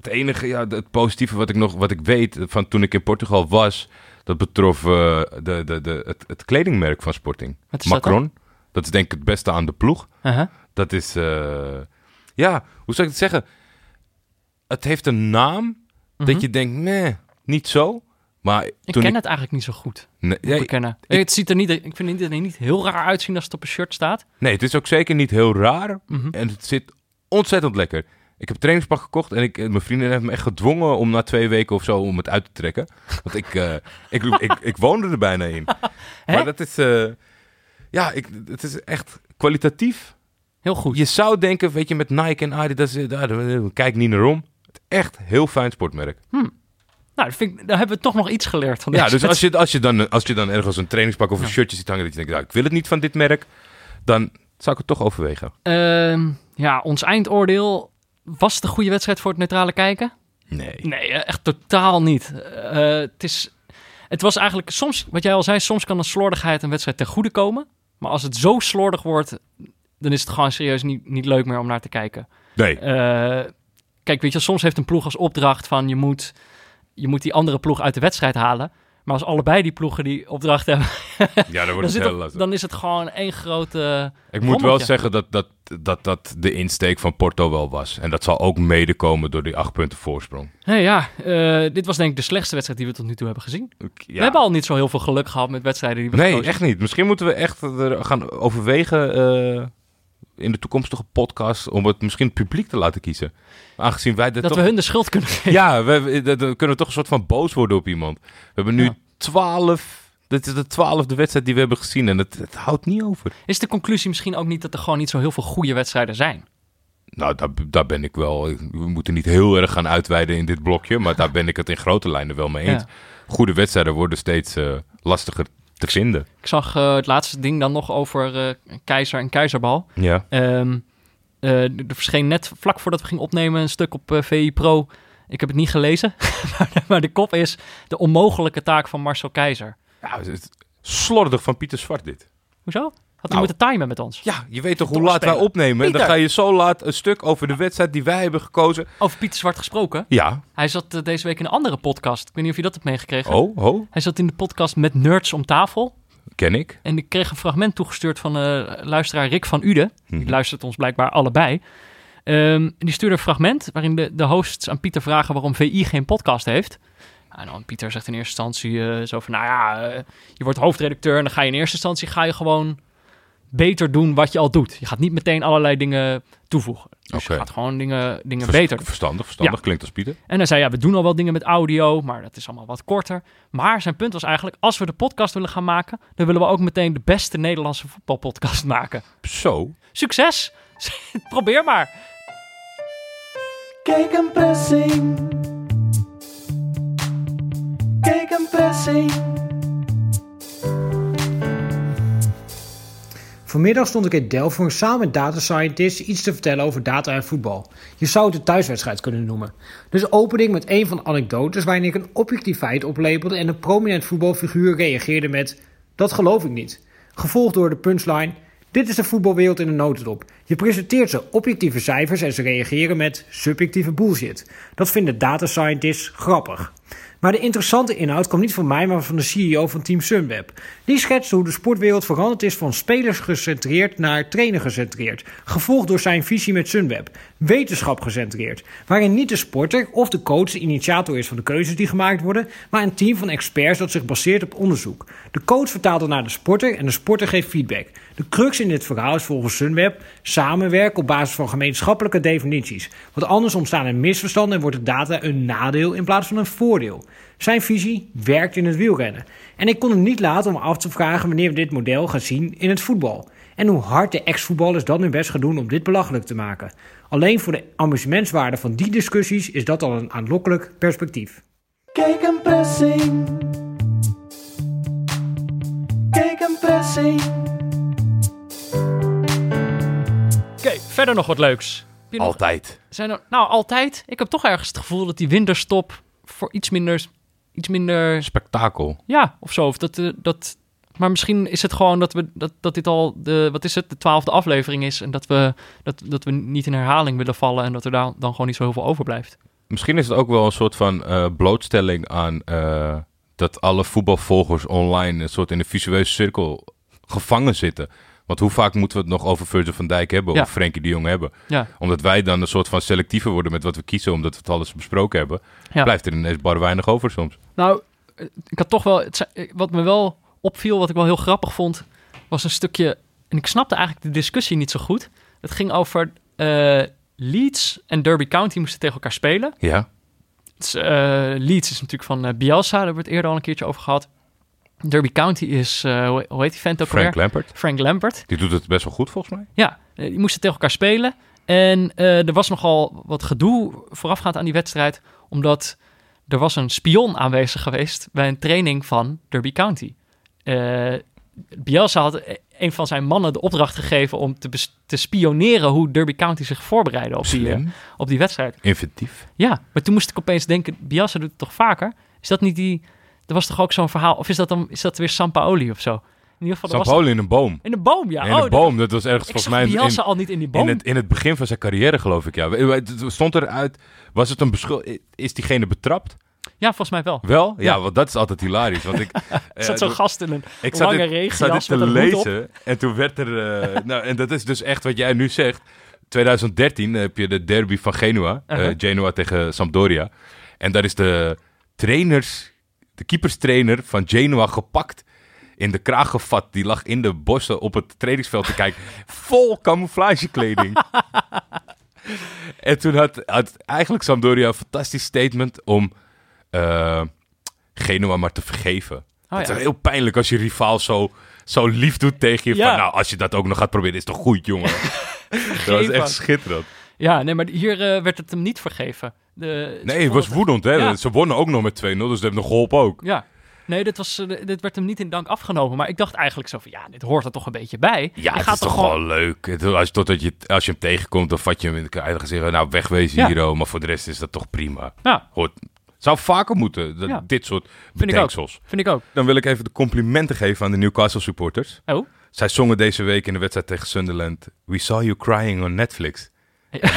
het enige, ja, het positieve wat ik nog, wat ik weet van toen ik in Portugal was, dat betrof eh, de, de, de, het, het kledingmerk van Sporting. Wat is? Macron. Dat is denk ik het beste aan de ploeg. Dat is, eh, ja, hoe zou ik het zeggen? Het heeft een naam Mhm. dat je denkt, nee, niet zo. Maar Ik ken ik, het eigenlijk niet zo goed. nee, nee, ik het ziet er niet, ik vind het er niet heel raar uitzien als het op een shirt staat. nee, het is ook zeker niet heel raar. Mhm. En het zit ontzettend lekker. Ik heb een trainingspak gekocht en ik, mijn vriendin heeft me echt gedwongen om na twee weken of zo om het uit te trekken. Want ik, eh, ik, ik, ik, woonde er bijna in. Maar dat is, eh, ja, ik, het is echt kwalitatief. Heel goed. Je zou denken, weet je, met Nike en Adidas, eh, kijk niet naar om. Echt heel fijn sportmerk. Nou, dat vind ik, daar hebben we toch nog iets geleerd van Ja, dus als je, als, je dan, als je dan ergens een trainingspak of een Ja. shirtje ziet hangen dat je denkt, nou, ik wil het niet van dit merk, dan zou ik het toch overwegen. Ehm, ja, ons eindoordeel. Was het een goede wedstrijd voor het neutrale kijken? Nee. Nee, eh, echt totaal niet. Eh, het, is, het was eigenlijk soms, wat jij al zei, soms kan een slordigheid een wedstrijd ten goede komen. Maar als het zo slordig wordt, dan is het gewoon serieus niet, niet leuk meer om naar te kijken. Nee. Eh, kijk, weet je, soms heeft een ploeg als opdracht van je moet, je moet die andere ploeg uit de wedstrijd halen. Maar als allebei die ploegen die opdracht hebben, Ja, dan dan, wordt het heel dan is het gewoon één grote... Ik moet wel zeggen dat dat, dat dat de insteek van Porto wel was. En dat zal ook mede komen door die acht punten voorsprong. Nee, ja, eh, dit was denk ik de slechtste wedstrijd die we tot nu toe hebben gezien. Ja. We hebben al niet zo heel veel geluk gehad met wedstrijden die we Nee, echt niet. Misschien moeten we echt er gaan overwegen eh, in de toekomstige podcast om het misschien het publiek te laten kiezen. Aangezien wij dat, Dat toch... we hun de schuld kunnen geven. Ja, we, dan kunnen we toch een soort van boos worden op iemand. We hebben nu Ja. twaalf... Dit is de twaalfde wedstrijd die we hebben gezien en het, het houdt niet over. Is de conclusie misschien ook niet dat er gewoon niet zo heel veel goede wedstrijden zijn? Nou, daar, daar ben ik wel... We moeten niet heel erg gaan uitweiden in dit blokje, maar daar ben ik het in grote lijnen wel mee eens. Ja. Goede wedstrijden worden steeds eh, lastiger te vinden. Ik zag eh, het laatste ding dan nog over eh, keizer en keizerbal. Ja. Ehm, eh, er verscheen net vlak voordat we gingen opnemen een stuk op VI Pro. Ik heb het niet gelezen, maar, de, maar de kop is de onmogelijke taak van Marcel Keizer. ja het slordig van Pieter Zwart dit. Hoezo? Had hij Nou. moeten timen met ons? Ja, je weet toch hoe laat wij opnemen? En dan ga je zo laat een stuk over de wedstrijd die wij hebben gekozen. Over Pieter Zwart gesproken. Ja. Hij zat eh, deze week in een andere podcast. Ik weet niet of je dat hebt meegekregen. Oh, oh, Hij zat in de podcast met Nerds om tafel. ken ik. En ik kreeg een fragment toegestuurd van eh, luisteraar Rick van Uden. Die Mhm. luistert ons blijkbaar allebei. Ehm, die stuurde een fragment waarin de, de hosts aan Pieter vragen waarom VI geen podcast heeft. En dan Pieter zegt in eerste instantie eh, zo van, nou ja, je wordt hoofdredacteur en dan ga je in eerste instantie ga je gewoon beter doen wat je al doet. Je gaat niet meteen allerlei dingen toevoegen. Dus Oké. je gaat gewoon dingen, dingen Vers- beter. Verstandig, verstandig. Klinkt als Pieter. En hij zei, ja, we doen al wel dingen met audio, maar dat is allemaal wat korter. Maar zijn punt was eigenlijk, als we de podcast willen gaan maken, dan willen we ook meteen de beste Nederlandse voetbalpodcast maken. Zo. Succes! Probeer maar! Kijk een pressing. Kijk een pressing. Vanmiddag stond ik in Delft samen met data scientists iets te vertellen over data en voetbal. Je zou het een thuiswedstrijd kunnen noemen. Dus open ik met een van anekdotes waarin ik een objectief feit oplepelde en een prominent voetbalfiguur reageerde met: Dat geloof ik niet. Gevolgd door de punchline: Dit is de voetbalwereld in een notendop. Je presenteert ze objectieve cijfers en ze reageren met subjectieve bullshit. Dat vinden data scientists grappig. Maar de interessante inhoud kwam niet van mij, maar van de CEO van Team Sunweb. Die schetste hoe de sportwereld veranderd is van spelers gecentreerd naar trainer gecentreerd. Gevolgd door zijn visie met Sunweb. Wetenschap gecentreerd. Waarin niet de sporter of de coach de initiator is van de keuzes die gemaakt worden, maar een team van experts dat zich baseert op onderzoek. De coach vertaalt het naar de sporter en de sporter geeft feedback. De crux in dit verhaal is volgens Sunweb samenwerken op basis van gemeenschappelijke definities. Want anders ontstaan er misverstanden en wordt de data een nadeel in plaats van een voordeel. Zijn visie werkt in het wielrennen. En ik kon hem niet laten om af te vragen wanneer we dit model gaan zien in het voetbal. En hoe hard de ex-voetballers dan hun best gaan doen om dit belachelijk te maken. Alleen voor de amusementswaarde van die discussies is dat al een aanlokkelijk perspectief. Kijk een pressing. Kijk een pressing. Oké, verder nog wat leuks. Nog- Altijd. Zijn er, nou, altijd. Ik heb toch ergens het gevoel dat die winterstop voor iets minder, iets minder, Spektakel. ja, of zo. Of dat, eh, dat, maar misschien is het gewoon dat, we, dat, dat dit al de, wat is het, de twaalfde aflevering is. En dat we, dat, dat we niet in herhaling willen vallen en dat er daar dan gewoon niet zo heel veel overblijft. Misschien is het ook wel een soort van eh, blootstelling aan eh, dat alle voetbalvolgers online een soort in een visueuze cirkel gevangen zitten. Want hoe vaak moeten we het nog over Virgil van Dijk hebben Ja. of Frenkie de Jong hebben? Ja, Omdat wij dan een soort van selectiever worden met wat we kiezen, omdat we het alles besproken hebben. Ja. Blijft er ineens bar weinig over soms. Nou, ik had toch wel. Het, eh, wat me wel opviel, wat ik wel heel grappig vond, was een stukje. En ik snapte eigenlijk de discussie niet zo goed. Het ging over. eh, Leeds en Derby County moesten tegen elkaar spelen. Ja, is, eh, Leeds is natuurlijk van eh, Bielsa, daar hebben we het eerder al een keertje over gehad. Derby County is, eh, hoe, heet die vent ook Frank? Lampert. Frank Lampert. Die doet het best wel goed volgens mij. Ja, eh, die moesten tegen elkaar spelen. En eh, er was nogal wat gedoe voorafgaand aan die wedstrijd, omdat er was een spion aanwezig geweest bij een training van Derby County. Eh Bielsa had e- een van zijn mannen de opdracht gegeven om te, spioneren hoe Derby County zich voorbereidde op die, op die wedstrijd. inventief. Ja, maar toen moest ik opeens denken, Bielsa doet het toch vaker? Is dat niet die... Er was toch ook zo'n verhaal... Of is dat dan is dat weer Sampaoli of zo? In ieder geval, was Sampaoli in een boom. in een boom, ja. in oh, een boom, dat was ergens volgens mij in, al niet in die boom. in, het, in het begin van zijn carrière, geloof ik. Ja. Het Stond eruit, was het een beschuldiging? Is diegene betrapt? Ja, volgens mij wel. Wel? Ja, Ja. want dat is altijd hilarisch. Want ik, eh, zat zo'n gast in een ik lange dit, ik zat dit regenjas te lezen en toen werd er... eh, nou, en dat is dus echt wat jij nu zegt. 2013 heb je de derby van Genua. eh, Uh-huh. Genoa tegen Sampdoria. En daar is de trainers, de keeperstrainer van Genoa gepakt. In de kraag gevat. Die lag in de bossen op het trainingsveld te kijken. Vol camouflagekleding. en toen had, had eigenlijk Sampdoria een fantastisch statement om eh, Genua maar te vergeven. Oh, het ja. is heel pijnlijk als je rivaal zo, zo lief doet tegen je. Ja. Van, nou, als je dat ook nog gaat proberen, is toch goed, jongen. dat was echt schitterend. Ja, nee, maar hier eh, werd het hem niet vergeven. De, Nee, het was woedend, hè. Ja. Ze wonnen ook nog met 2-0, dus dat heeft nog geholpen ook. Ja. Nee, dit, was, eh, dit werd hem niet in dank afgenomen. Maar ik dacht eigenlijk zo van, ja, dit hoort er toch een beetje bij. Ja, Je het gaat is toch wel leuk. Als, totdat je, als je hem tegenkomt, dan vat je hem in de eigen zeggen, nou, wegwezen Ja. hier, oh, maar voor de rest is dat toch prima. Ja, Hoort, zou vaker moeten, dat, Ja. dit soort Vind ik ook. bedenksels. vind ik ook. Dan wil ik even de complimenten geven aan de Newcastle supporters. Oh? Zij zongen deze week in de wedstrijd tegen Sunderland, We saw you crying on Netflix.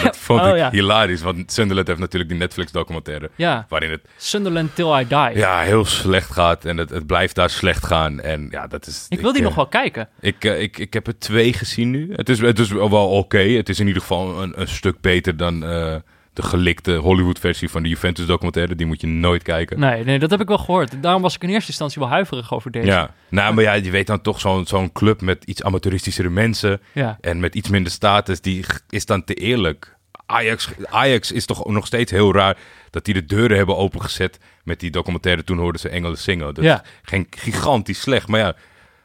Dat vond Oh, ik ja. hilarisch, want Sunderland heeft natuurlijk die Netflix-documentaire. Ja, Waarin het Sunderland Till I Die. ja, heel slecht gaat en het, het blijft daar slecht gaan. En ja, dat is... ik wil die eh, nog wel kijken. Ik, eh, ik, ik heb er twee gezien nu. Het is, het is wel oké. Het is in ieder geval een, een stuk beter dan eh, de gelikte Hollywood-versie van de Juventus-documentaire. Die moet je nooit kijken. Nee, nee, dat heb ik wel gehoord. Daarom was ik in eerste instantie wel huiverig over deze. Ja, nou, maar ja, je weet dan toch zo'n zo'n club met iets amateuristischere mensen Ja. en met iets minder status, die is dan te eerlijk. Ajax, Ajax is toch nog steeds heel raar dat die de deuren hebben opengezet met die documentaire. Toen hoorden ze Engelen zingen. Dat Ja. geen gigantisch slecht. Maar ja,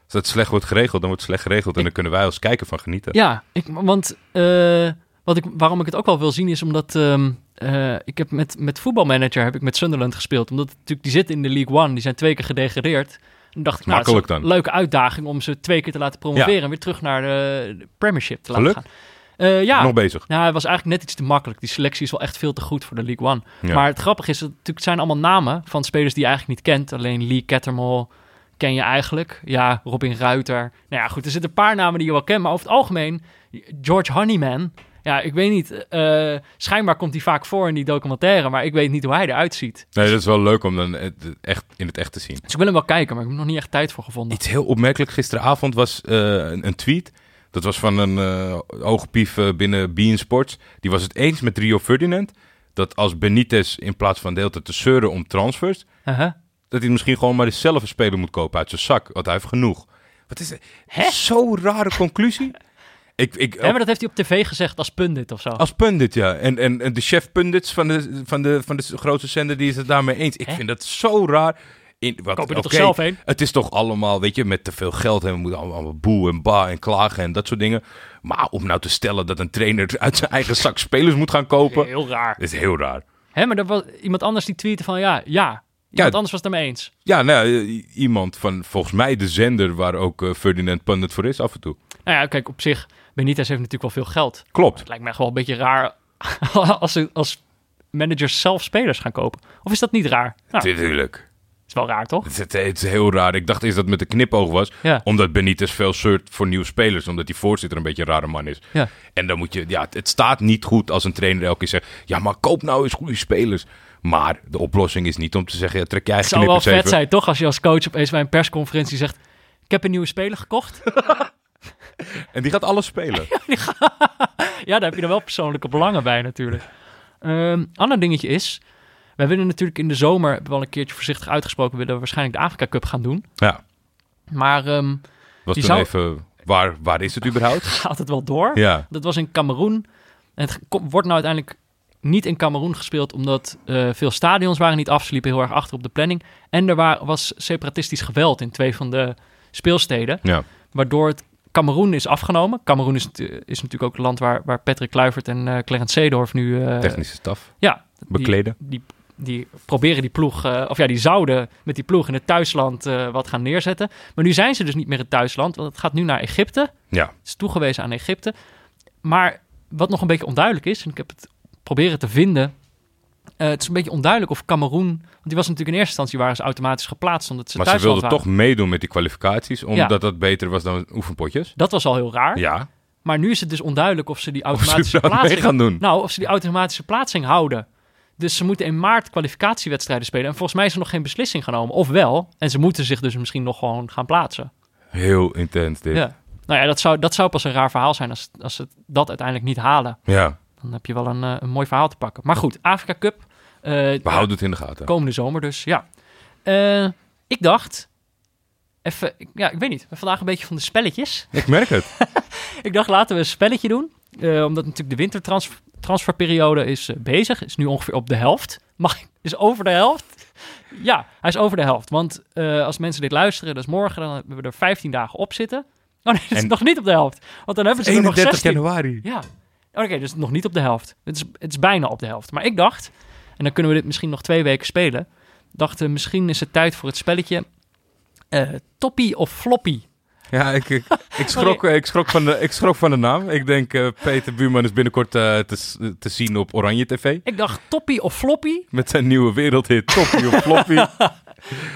als het slecht wordt geregeld, dan wordt het slecht geregeld. En Ik- dan kunnen wij als kijker van genieten. Ja, ik, want eh, wat ik, waarom ik het ook wel wil zien is omdat ehm, eh, ik heb met, met voetbalmanager heb ik met Sunderland gespeeld. Omdat natuurlijk, die zitten in de League One, die zijn twee keer gedegradeerd. En dacht ik, nou, Makkelijk een dan. leuke uitdaging om ze twee keer te laten promoveren Ja. en weer terug naar de, de Premiership te laten gaan. Eh, ja, Nog bezig. nou, het was eigenlijk net iets te makkelijk. Die selectie is wel echt veel te goed voor de League One. Ja. Maar het grappige is, dat het natuurlijk zijn allemaal namen van spelers die je eigenlijk niet kent. Alleen Lee Cattermole ken je eigenlijk. Ja, Robin Ruiter. Nou ja, goed, er zitten een paar namen die je wel kent. Maar over het algemeen, George Honeyman. Ja, ik weet niet. eh, schijnbaar komt hij vaak voor in die documentaire. Maar ik weet niet hoe hij eruit ziet. Nee, dat is wel leuk om dan echt in het echt te zien. Dus ik wil hem wel kijken, maar ik heb er nog niet echt tijd voor gevonden. Iets heel opmerkelijk gisteravond was eh, een, een tweet. Dat was van een eh oogpief binnen Bein Sports. Die was het eens met Rio Ferdinand. Dat als Benitez in plaats van de hele tijd te zeuren om transfers... Uh-huh. dat hij misschien gewoon maar zelf een speler moet kopen uit zijn zak. Want hij heeft genoeg. Wat is het? Zo'n rare conclusie. Ik, ik, Ja, maar dat heeft hij op tv gezegd als pundit of zo. Als pundit, ja. En, en, en de chef pundits van de, van, de, van de grootste zender, die is het daarmee eens. Ik Hè? vind dat zo raar. In, wat, Koop je er toch oké, zelf heen? Het is toch allemaal, weet je, met te veel geld en we moeten allemaal, boe en ba en klagen en dat soort dingen. Maar om nou te stellen dat een trainer uit zijn eigen zak spelers moet gaan kopen, Heel raar. is heel raar. Hè, maar er was iemand anders die tweette van ja, ja. Iemand anders was het ermee eens. Ja, nou, i- iemand van volgens mij de zender waar ook eh, Ferdinand Pundit voor is af en toe. Nou ja, kijk, op zich, Benitez heeft natuurlijk wel veel geld. Klopt. Het lijkt mij gewoon een beetje raar als, als managers zelf spelers gaan kopen. Of is dat niet raar? Nou, Tuurlijk. is wel raar, toch? Het, is- het is heel raar. Ik dacht eerst dat het met een knipoog was. Ja. Omdat Benitez veel zeurt voor nieuwe spelers. Omdat die voorzitter een beetje een rare man is. Ja. En dan moet je... Ja, het- het staat niet goed als een trainer elke keer zegt... Ja, maar koop nou eens goede spelers. Maar de oplossing is niet om te zeggen... Ja, trek je Het zou wel vet even. zijn, toch? Als je als coach opeens bij een persconferentie zegt... Ik heb een nieuwe speler gekocht. En die gaat alles spelen. ja, daar heb je dan wel persoonlijke belangen bij natuurlijk. Een ander dingetje is... Wij willen natuurlijk in de zomer, hebben we wel een keertje voorzichtig uitgesproken... willen we waarschijnlijk de Afrika Cup gaan doen. ja. Maar ehm Was Die toen zou- even... Waar, waar is het überhaupt? gaat het wel door? ja. Dat was in Cameroen. En het wordt nou uiteindelijk niet in Cameroen gespeeld, omdat eh, veel stadions waren niet af. Ze liepen heel erg achter op de planning. En er wa- was separatistisch geweld in twee van de speelsteden, Ja. waardoor het Cameroen is afgenomen. Cameroen is, is natuurlijk ook het land waar, waar Patrick Kluivert en eh Clarence Seedorf nu... eh, Technische staf. ja, die- Bekleden. Die, die, proberen die ploeg, eh, of ja, die zouden met die ploeg in het thuisland wat gaan neerzetten. Maar nu zijn ze dus niet meer het thuisland, want het gaat nu naar Egypte. Ja. Het is toegewezen aan Egypte. Maar wat nog een beetje onduidelijk is, en ik heb het proberen te vinden. Eh, het is een beetje onduidelijk of Cameroen. Want die was natuurlijk in eerste instantie waren ze automatisch geplaatst. Omdat ze Maar ze wilden waren. toch meedoen met die kwalificaties. Omdat dat beter was dan oefenpotjes. Dat was al heel raar. Ja. Maar nu is het dus onduidelijk of ze die ze automatische mee plaatsing. gaan doen. Nou, of ze die automatische plaatsing houden. Dus ze moeten in maart kwalificatiewedstrijden spelen. En volgens mij is er nog geen beslissing genomen. Of wel. En ze moeten zich dus misschien nog gewoon gaan plaatsen. Heel intens dit. Ja. Nou ja, dat zou, dat zou pas een raar verhaal zijn als, als ze dat uiteindelijk niet halen. ja. Dan heb je wel een, eh, een mooi verhaal te pakken. Maar goed, Afrika Cup. eh, We houden het in de gaten. komende zomer dus, ja. Eh, ik dacht, even, ik- ja, ik weet niet. Vandaag een beetje van de spelletjes. Ik merk het. Ik dacht, laten we een spelletje doen. Omdat natuurlijk de wintertransferperiode is bezig. Is nu ongeveer op de helft. Mag ik? Is over de helft? Ja, hij is over de helft. Want als mensen dit luisteren, dat is morgen, dan hebben we er 15 dagen op zitten. Oh nee, dat is En- nog niet op de helft. Want dan hebben ze er nog 31 16. januari. Ja, oké, dus nog niet op de helft. Het is, het is bijna op de helft. Maar ik dacht, en dan kunnen we dit misschien nog twee weken spelen. Dachten, misschien is het tijd voor het spelletje eh toppie of floppy. Ja, ik, ik, ik, schrok, ik, schrok van de, ik schrok van de naam. Ik denk, eh, Peter Buurman is binnenkort eh, te, te zien op Oranje TV. Ik dacht toppie of floppy. Met zijn nieuwe wereldhit, Toppie of Floppy.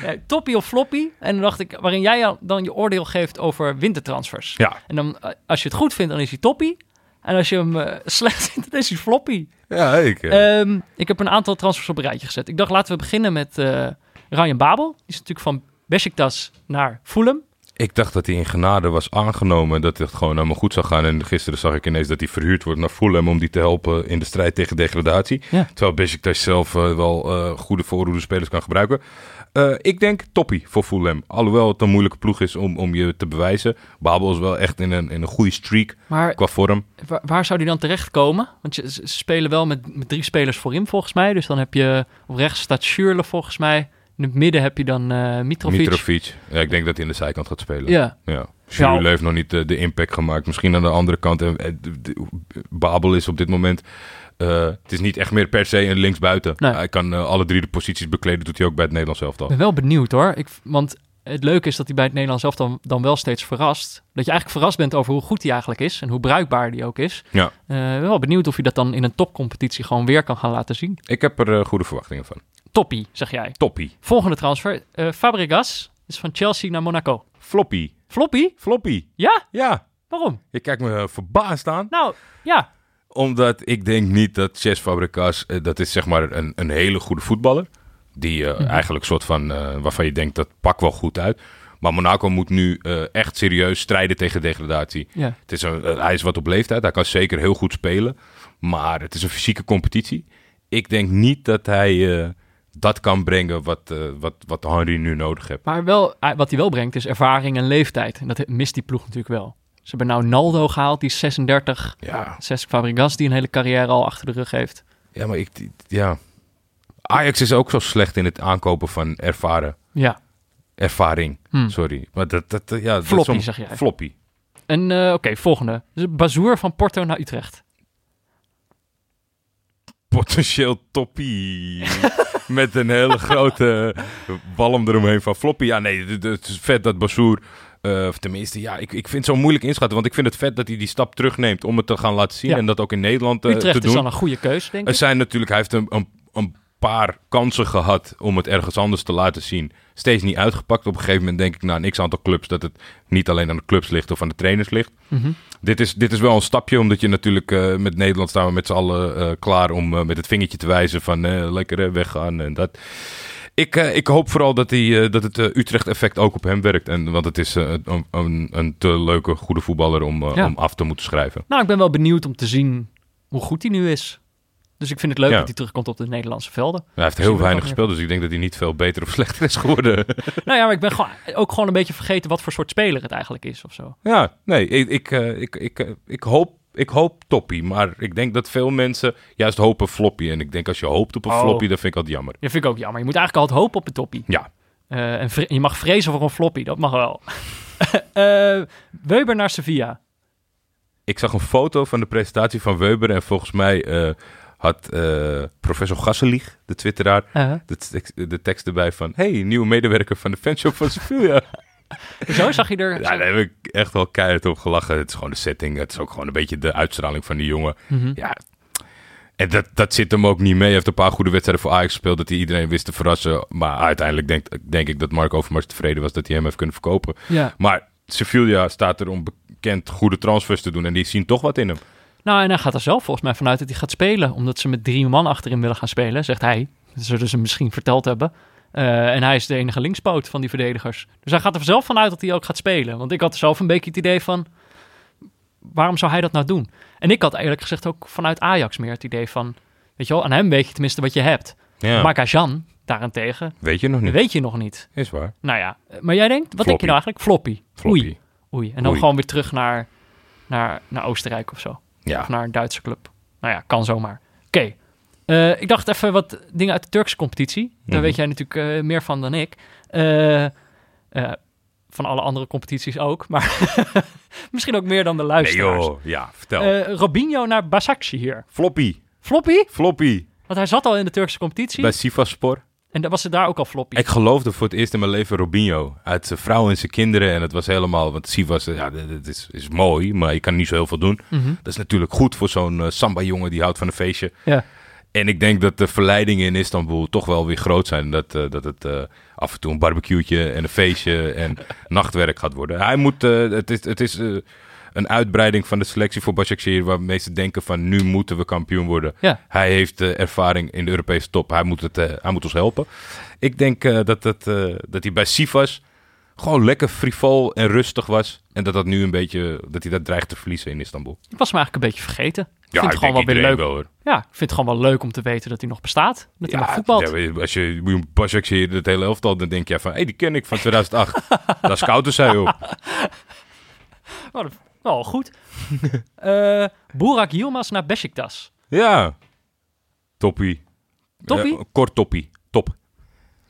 Ja, toppie of floppy. En dan dacht ik, waarin jij dan je oordeel geeft over wintertransfers. Ja, En dan, eh, als je het goed vindt, dan is hij toppie. En als je hem eh, slecht vindt, dan is hij floppy. ja ik, eh, Ehm, ik heb een aantal transfers op een rijtje gezet. Ik dacht, laten we beginnen met eh Ryan Babel. Die is natuurlijk van Besiktas naar Fulham. ik dacht dat hij in genade was aangenomen. Dat het gewoon allemaal goed zou gaan. En gisteren zag ik ineens dat hij verhuurd wordt naar Fulham om die te helpen in de strijd tegen degradatie. Ja. Terwijl Besiktas zelf wel goede voorhoede spelers kan gebruiken. Eh, ik denk toppie voor Fulham. Alhoewel het een moeilijke ploeg is om, om je te bewijzen. Babel is wel echt in een, in een goede streak Maar qua vorm. waar, waar zou die dan terechtkomen? Want je, ze spelen wel met, met drie spelers voorin volgens mij. Dus dan heb je op rechts staat Schürrle volgens mij. In het midden heb je dan eh Mitrovic. Mitrovic. Ja, ik denk dat hij in de zijkant gaat spelen. Ja, Ja. Heeft nog niet eh, de impact gemaakt. Misschien aan de andere kant. de- Babel is op dit moment... eh, het is niet echt meer per se een linksbuiten. Nee. Hij kan eh, alle drie de posities bekleden. Doet hij ook bij het Nederlands ik elftal. ben wel benieuwd hoor. Ik, want het leuke is dat hij bij het Nederlands zelf dan, dan wel steeds verrast. Dat je eigenlijk verrast bent over hoe goed hij eigenlijk is en hoe bruikbaar die ook is. Ja. Ik ben wel benieuwd of hij dat dan in een topcompetitie gewoon weer kan gaan laten zien. Ik heb er goede verwachtingen van. Toppie, zeg jij. Toppie. Volgende transfer. Fabregas is van Chelsea naar Monaco. Floppy. Floppy? Floppy. Ja? Ja. Waarom? Je kijkt me verbaasd aan. Nou, ja. Omdat ik denk niet dat Cesc Fabregas, eh, dat is zeg maar een, een hele goede voetballer. Die eh, Mhm. eigenlijk soort van, eh, waarvan je denkt dat pak wel goed uit. Maar Monaco moet nu echt serieus strijden tegen degradatie. ja. Het is een, hij is wat op leeftijd, hij kan zeker heel goed spelen. Maar het is een fysieke competitie. Ik denk niet dat hij dat kan brengen wat, wat, wat Henry nu nodig heeft. Maar wel, wat hij wel brengt is ervaring en leeftijd. En dat mist die ploeg natuurlijk wel. Ze hebben nou Naldo gehaald, die is 36. Ja, Cesc Fabregas, die een hele carrière al achter de rug heeft. ja maar ik, ja. Ajax is ook zo slecht in het aankopen van ervaren. Ja. Ervaring, Hm. sorry. Maar dat, dat, ja, Floppy, zeg jij. Floppy. En eh, oké, volgende. Dus Bazoer van Porto naar Utrecht. Potentieel toppie. Met een hele grote walm eromheen van floppy. Ja, nee, het- is vet dat Bassoer... eh, of tenminste, ja, ik, ik vind het zo moeilijk inschatten. Want ik vind het vet dat hij die stap terugneemt om het te gaan laten zien. Ja. En dat ook in Nederland Utrecht te is doen. dan een goede keus, denk Er ik. zijn natuurlijk, hij heeft een, een, een paar kansen gehad om het ergens anders te laten zien. Steeds niet uitgepakt. Op een gegeven moment denk ik na een x-aantal clubs dat het niet alleen aan de clubs ligt of aan de trainers ligt. Mhm. Dit is, dit is wel een stapje, omdat je natuurlijk eh, met Nederland staan we met z'n allen klaar om met het vingertje te wijzen van lekker hè, weggaan en dat. Ik, eh, ik hoop vooral dat, die, eh, dat het eh, Utrecht-effect ook op hem werkt. En, want het is een, een, een te leuke, goede voetballer om, Ja. om af te moeten schrijven. Nou, ik ben wel benieuwd om te zien hoe goed hij nu is. Dus ik vind het leuk Ja. dat hij terugkomt op de Nederlandse velden. Hij heeft heel we weinig gespeeld, dus ik denk dat hij niet veel beter of slechter is geworden. nou ja, maar ik ben gewoon, ook gewoon een beetje vergeten wat voor soort speler het eigenlijk is of zo. Ja, nee, ik, ik, ik, ik, ik, hoop, ik hoop toppie. Maar ik denk dat veel mensen juist hopen floppy. En ik denk als je hoopt op een Oh. floppy, dan vind ik dat jammer. Dat vind ik ook jammer. Je moet eigenlijk altijd hopen op een toppie. Ja, Eh, en je mag vrezen voor een floppy, dat mag wel. Eh Weber naar Sevilla. ik zag een foto van de presentatie van Weber. En volgens mij eh, had professor Gasselig, de twitteraar, Uh, de, tekst- de tekst erbij van... Hey, nieuwe medewerker van de fanshop van Sevilla. zo zag je er... ja, daar heb ik echt wel keihard op gelachen. Het is gewoon de setting. Het is ook gewoon een beetje de uitstraling van die jongen. Mhm. Ja, en dat, dat zit hem ook niet mee. Hij heeft een paar goede wedstrijden voor Ajax gespeeld... dat hij iedereen wist te verrassen. Maar uiteindelijk denk, denk ik dat Mark Overmars tevreden was... dat hij hem heeft kunnen verkopen. Ja. Maar Sevilla staat er om bekend goede transfers te doen... en die zien toch wat in hem. Nou, en hij gaat er zelf volgens mij vanuit dat hij gaat spelen. Omdat ze met drie man achterin willen gaan spelen, zegt hij. Dat zullen ze misschien verteld hebben. Eh, en hij is de enige linkspoot van die verdedigers. Dus hij gaat er zelf vanuit dat hij ook gaat spelen. Want ik had zelf een beetje het idee van... Waarom zou hij dat nou doen? En ik had eerlijk gezegd ook vanuit Ajax meer het idee van... Weet je wel, aan hem weet je tenminste wat je hebt. Ja, Maar Jan daarentegen, weet je nog niet. weet je nog niet. Is waar. Nou ja, maar jij denkt, wat denk je nou eigenlijk? Floppy. Floppy. Oei. Oei. En dan Oei. gewoon weer terug naar, naar, naar Oostenrijk of zo. Ja. Of naar een Duitse club. Nou ja, kan zomaar. Oké. Eh, ik dacht even wat dingen uit de Turkse competitie. Daar Mhm. weet jij natuurlijk eh, meer van dan ik. Eh, van alle andere competities ook. Maar misschien ook meer dan de luisteraars. ja, vertel. Robinho naar Basakci hier. floppy, Floppy? floppy. Want hij zat al in de Turkse competitie. Bij Sivaspor. En dan was het daar ook al floppy. Ik geloofde voor het eerst in mijn leven Robinho. Uit zijn vrouw en zijn kinderen. En het was helemaal... Want Sivas, ja, dat is, is mooi. Maar je kan niet zo heel veel doen. Mhm. Dat is natuurlijk goed voor zo'n samba-jongen die houdt van een feestje. Ja. En ik denk dat de verleidingen in Istanbul toch wel weer groot zijn. Dat, eh, dat het eh, af en toe een barbecue'tje en een feestje en nachtwerk gaat worden. Hij moet, eh, het is, het is een uitbreiding van de selectie voor Başakşehir... waar meesten denken van nu moeten we kampioen worden. Ja. Hij heeft ervaring in de Europese top. Hij moet, het, hij moet ons helpen. Ik denk dat, eh, dat hij bij Sivas gewoon lekker frivol en rustig was. En dat dat nu een beetje, dat hij dat dreigt te verliezen in Istanbul. Ik was hem eigenlijk een beetje vergeten. Ik Ja, vind het gewoon wel weer leuk. wel. Ja, ik vind het gewoon wel leuk om te weten dat hij nog bestaat. Dat hij nog voetbalt. ja, als je Başakşehir het hele elftal, dan denk je van, hé, hey, die ken ik van 2008. Daar scouten zij op. Oh, dat, wel goed. Burak Yilmaz naar Besiktas. Ja. Toppie. Toppie? Eh, kort toppie. Top.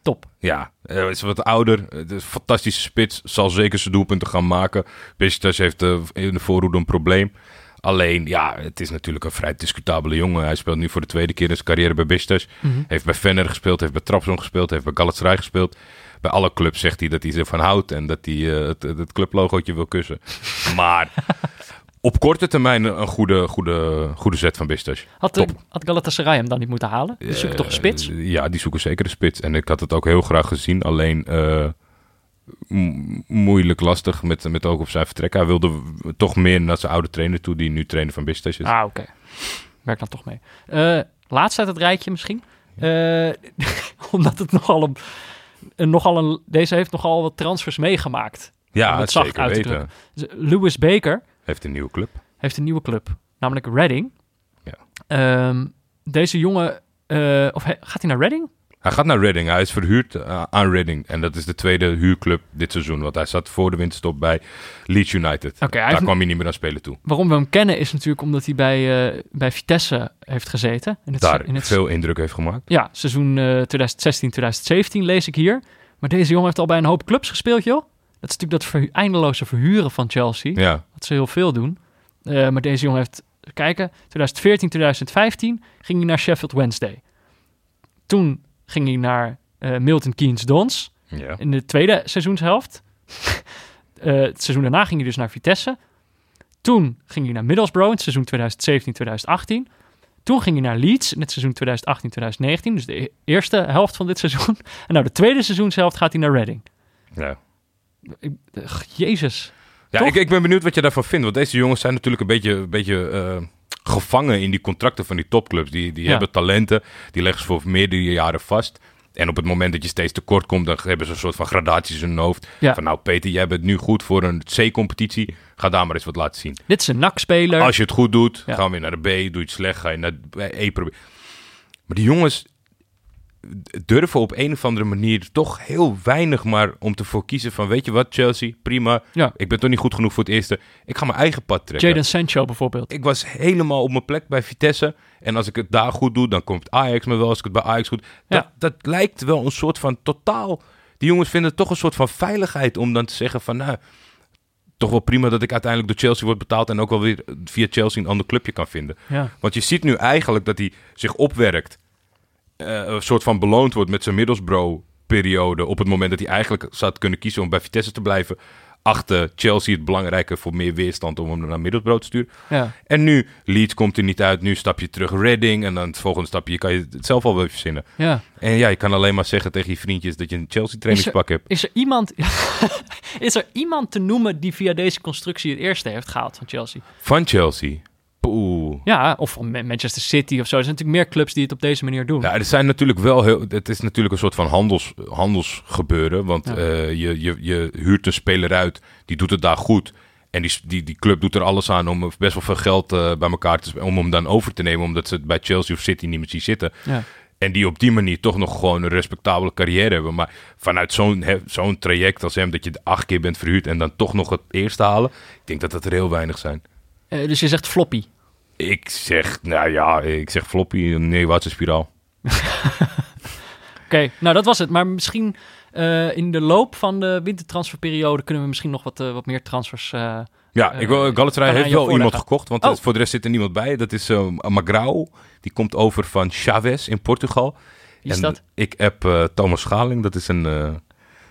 Top. Ja, hij is wat ouder. Het is fantastische spits. Zal zeker zijn doelpunten gaan maken. Besiktas heeft eh, in de voorhoede een probleem. Alleen, ja, het is natuurlijk een vrij discutabele jongen. Hij speelt nu voor de tweede keer in zijn carrière bij Besiktas. Mhm. Heeft bij Fener gespeeld, heeft bij Trabzon gespeeld, heeft bij Galatasaray gespeeld. bij alle clubs zegt hij dat hij ervan houdt en dat hij eh, het, het clublogootje wil kussen. Maar op korte termijn een goede, goede, goede zet van Besiktas. Had, Top. had Galatasaray hem dan niet moeten halen? Die zoeken toch een spits? Eh, ja, die zoeken zeker de spits. En ik had het ook heel graag gezien. Alleen eh, mo- moeilijk, lastig met, met ook op zijn vertrek. Hij wilde toch meer naar zijn oude trainer toe, die nu trainer van Besiktas is. Ah, oké. Werkt dan toch mee. Eh laatst uit het rijtje misschien. Eh, omdat het nogal een, een, nogal een... Deze heeft nogal wat transfers meegemaakt. ja, het zacht zeker uit te weten. Dus Lewis Baker Heeft een nieuwe club. heeft een nieuwe club. Namelijk Reading. Ja. Ehm, deze jongen... eh, of hij- gaat hij naar Reading? Hij gaat naar Reading. Hij is verhuurd eh, aan Reading. En dat is de tweede huurclub dit seizoen. Want hij zat voor de winterstop bij Leeds United. Oké, hij Daar heeft- kwam hij niet meer aan spelen toe. Waarom we hem kennen is natuurlijk omdat hij bij, eh, bij Vitesse heeft gezeten. In het, Daar in het, veel indruk heeft gemaakt. Ja, seizoen eh 2016, 2017 lees ik hier. Maar deze jongen heeft al bij een hoop clubs gespeeld, joh. Dat is natuurlijk dat verhu- eindeloze verhuren van Chelsea. Ja, Wat ze heel veel doen. Eh, maar deze jongen heeft, kijken, 2014, 2015 ging hij naar Sheffield Wednesday. Toen ging hij naar eh, Milton Keynes Dons ja. in de tweede seizoenshelft. Eh, het seizoen daarna ging hij dus naar Vitesse. Toen ging hij naar Middlesbrough in het seizoen 2017-2018. Toen ging hij naar Leeds in het seizoen 2018-2019. Dus de e- eerste helft van dit seizoen. En nou, de tweede seizoenshelft gaat hij naar Reading. ja. Ik- ugh, Jezus. Ja, ik, ik ben benieuwd wat je daarvan vindt. Want deze jongens zijn natuurlijk een beetje, een beetje eh, gevangen in die contracten van die topclubs. Die, die Ja. hebben talenten, die leggen ze voor meerdere jaren vast. En op het moment dat je steeds tekort komt, dan hebben ze een soort van gradaties in hun hoofd. Ja. Van nou Peter, jij bent nu goed voor een C-competitie. Ga daar maar eens wat laten zien. Dit is een NAC-speler. Als je het goed doet, Ja. gaan we weer naar de B. Doe je het slecht, ga je naar de E proberen. Maar die jongens durven op een of andere manier toch heel weinig maar om te voor kiezen van... Weet je wat, Chelsea, prima. Ja. Ik ben toch niet goed genoeg voor het eerste. Ik ga mijn eigen pad trekken. Jadon Sancho bijvoorbeeld. Ik was helemaal op mijn plek bij Vitesse. En als ik het daar goed doe, dan komt Ajax me wel. Als ik het bij Ajax goed... Dat, Ja. dat lijkt wel een soort van totaal... Die jongens vinden het toch een soort van veiligheid om dan te zeggen van... Nou, toch wel prima dat ik uiteindelijk door Chelsea word betaald... en ook wel weer via Chelsea een ander clubje kan vinden. Ja. Want je ziet nu eigenlijk dat hij zich opwerkt. Eh, een soort van beloond wordt met zijn Middlesbrough-periode. Op het moment dat hij eigenlijk zou kunnen kiezen om bij Vitesse te blijven. Achter Chelsea het belangrijke voor meer weerstand om hem naar Middlesbrough te sturen. Ja. En nu, Leeds komt er niet uit. Nu stap je terug Reading. En dan het volgende stapje kan je het zelf al wel verzinnen. ja. En ja, je kan alleen maar zeggen tegen je vriendjes dat je een Chelsea trainingspak hebt. Is er iemand... is er iemand te noemen die via deze constructie het eerste heeft gehaald van Chelsea? Van Chelsea. Poeh. Ja, of Manchester City of zo. Er zijn natuurlijk meer clubs die het op deze manier doen. Ja, er zijn natuurlijk wel heel. Het is natuurlijk een soort van handels, handelsgebeuren. Want Ja. eh, je, je, je huurt een speler uit, die doet het daar goed. En die, die, die club doet er alles aan om best wel veel geld eh, bij elkaar te om hem dan over te nemen, omdat ze het bij Chelsea of City niet meer zien zitten. Ja. En die op die manier toch nog gewoon een respectabele carrière hebben. Maar vanuit zo'n zo'n traject als hem, dat je acht keer bent verhuurd en dan toch nog het eerste halen. Ik denk dat dat er heel weinig zijn. Eh, dus je zegt floppy. Ik zeg, nou ja, ik zeg floppy, een neerwaartse spiraal. Oké, nou dat was het. Maar misschien eh, in de loop van de wintertransferperiode kunnen we misschien nog wat, eh, wat meer transfers... Ja, ik wil, Galatasaray heeft wel iemand gekocht, want Oh. voor de rest zit er niemand bij. Dat is Magrao, die komt over van Chavez in Portugal. Wie is en dat? ik heb Thomas Schaling, dat is een,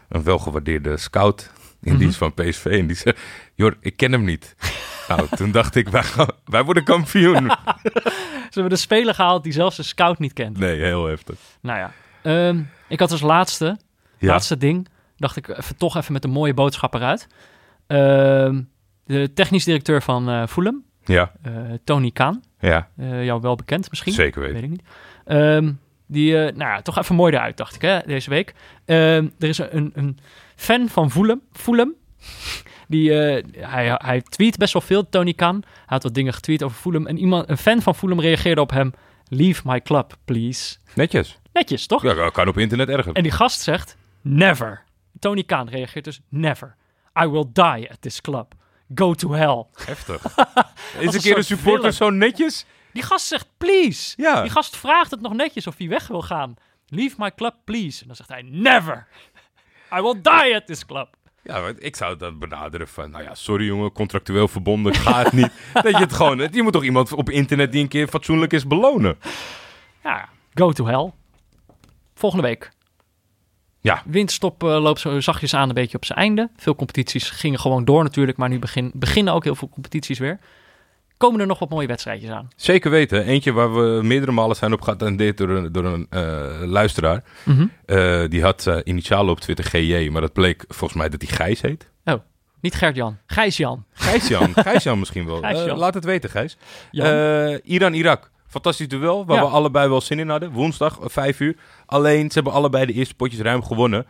een welgewaardeerde scout in Mhm. dienst van PSV. En die zei, joh, ik ken hem niet. nou, toen dacht ik, wij, gaan- wij worden kampioen. Ze hebben de speler gehaald die zelfs de scout niet kent. nee, heel heftig. Nou ja, Ehm, ik had als laatste, Ja, laatste ding, dacht ik even, toch even met een mooie boodschap eruit. Ehm, de technisch directeur van Fulham, ja, eh, Tony Kaan, ja, eh, jou wel bekend misschien. zeker weten. Weet ik niet. Ehm, die, nou ja, toch even mooi eruit, dacht ik, hè, deze week. Er is een, een fan van Fulham, Fulham die, eh, hij, hij tweet best wel veel, Tony Khan. Hij had wat dingen getweet over Fulham. En iemand, een fan van Fulham reageerde op hem, leave my club, please. Netjes. Netjes, toch? Ja, kan op internet erger. En die gast zegt, never. Tony Khan reageert dus, never. I will die at this club. Go to hell. Heftig. Is een een keer een supporter zo netjes? Die gast zegt, please. Ja. Die gast vraagt het nog netjes of hij weg wil gaan. Leave my club, please. En dan zegt hij, never. I will die at this club. Ja, ik zou dan benaderen van, nou ja, sorry jongen, contractueel verbonden, gaat niet. dat je het gewoon, je moet toch iemand op internet die een keer fatsoenlijk is belonen. Ja, go to hell. Volgende week. Ja. Winterstop eh, loopt zo zachtjes aan een beetje op zijn einde. Veel competities gingen gewoon door natuurlijk, maar nu begin, beginnen ook heel veel competities weer. Komen er nog wat mooie wedstrijdjes aan? Zeker weten. Eentje waar we meerdere malen zijn op geattendeerd door een, door een eh, luisteraar. Eh, die had eh, initialen op Twitter GJ, maar dat bleek volgens mij dat hij Gijs heet. Niet Gert-Jan, Gijs-Jan. Gijs-Jan, Gijs-Jan misschien wel. Laat het weten, Gijs. Iran-Irak. Fantastisch duel, waar Ja. we allebei wel zin in hadden. Woensdag, eh, vijf uur. Alleen, ze hebben allebei de eerste potjes ruim gewonnen.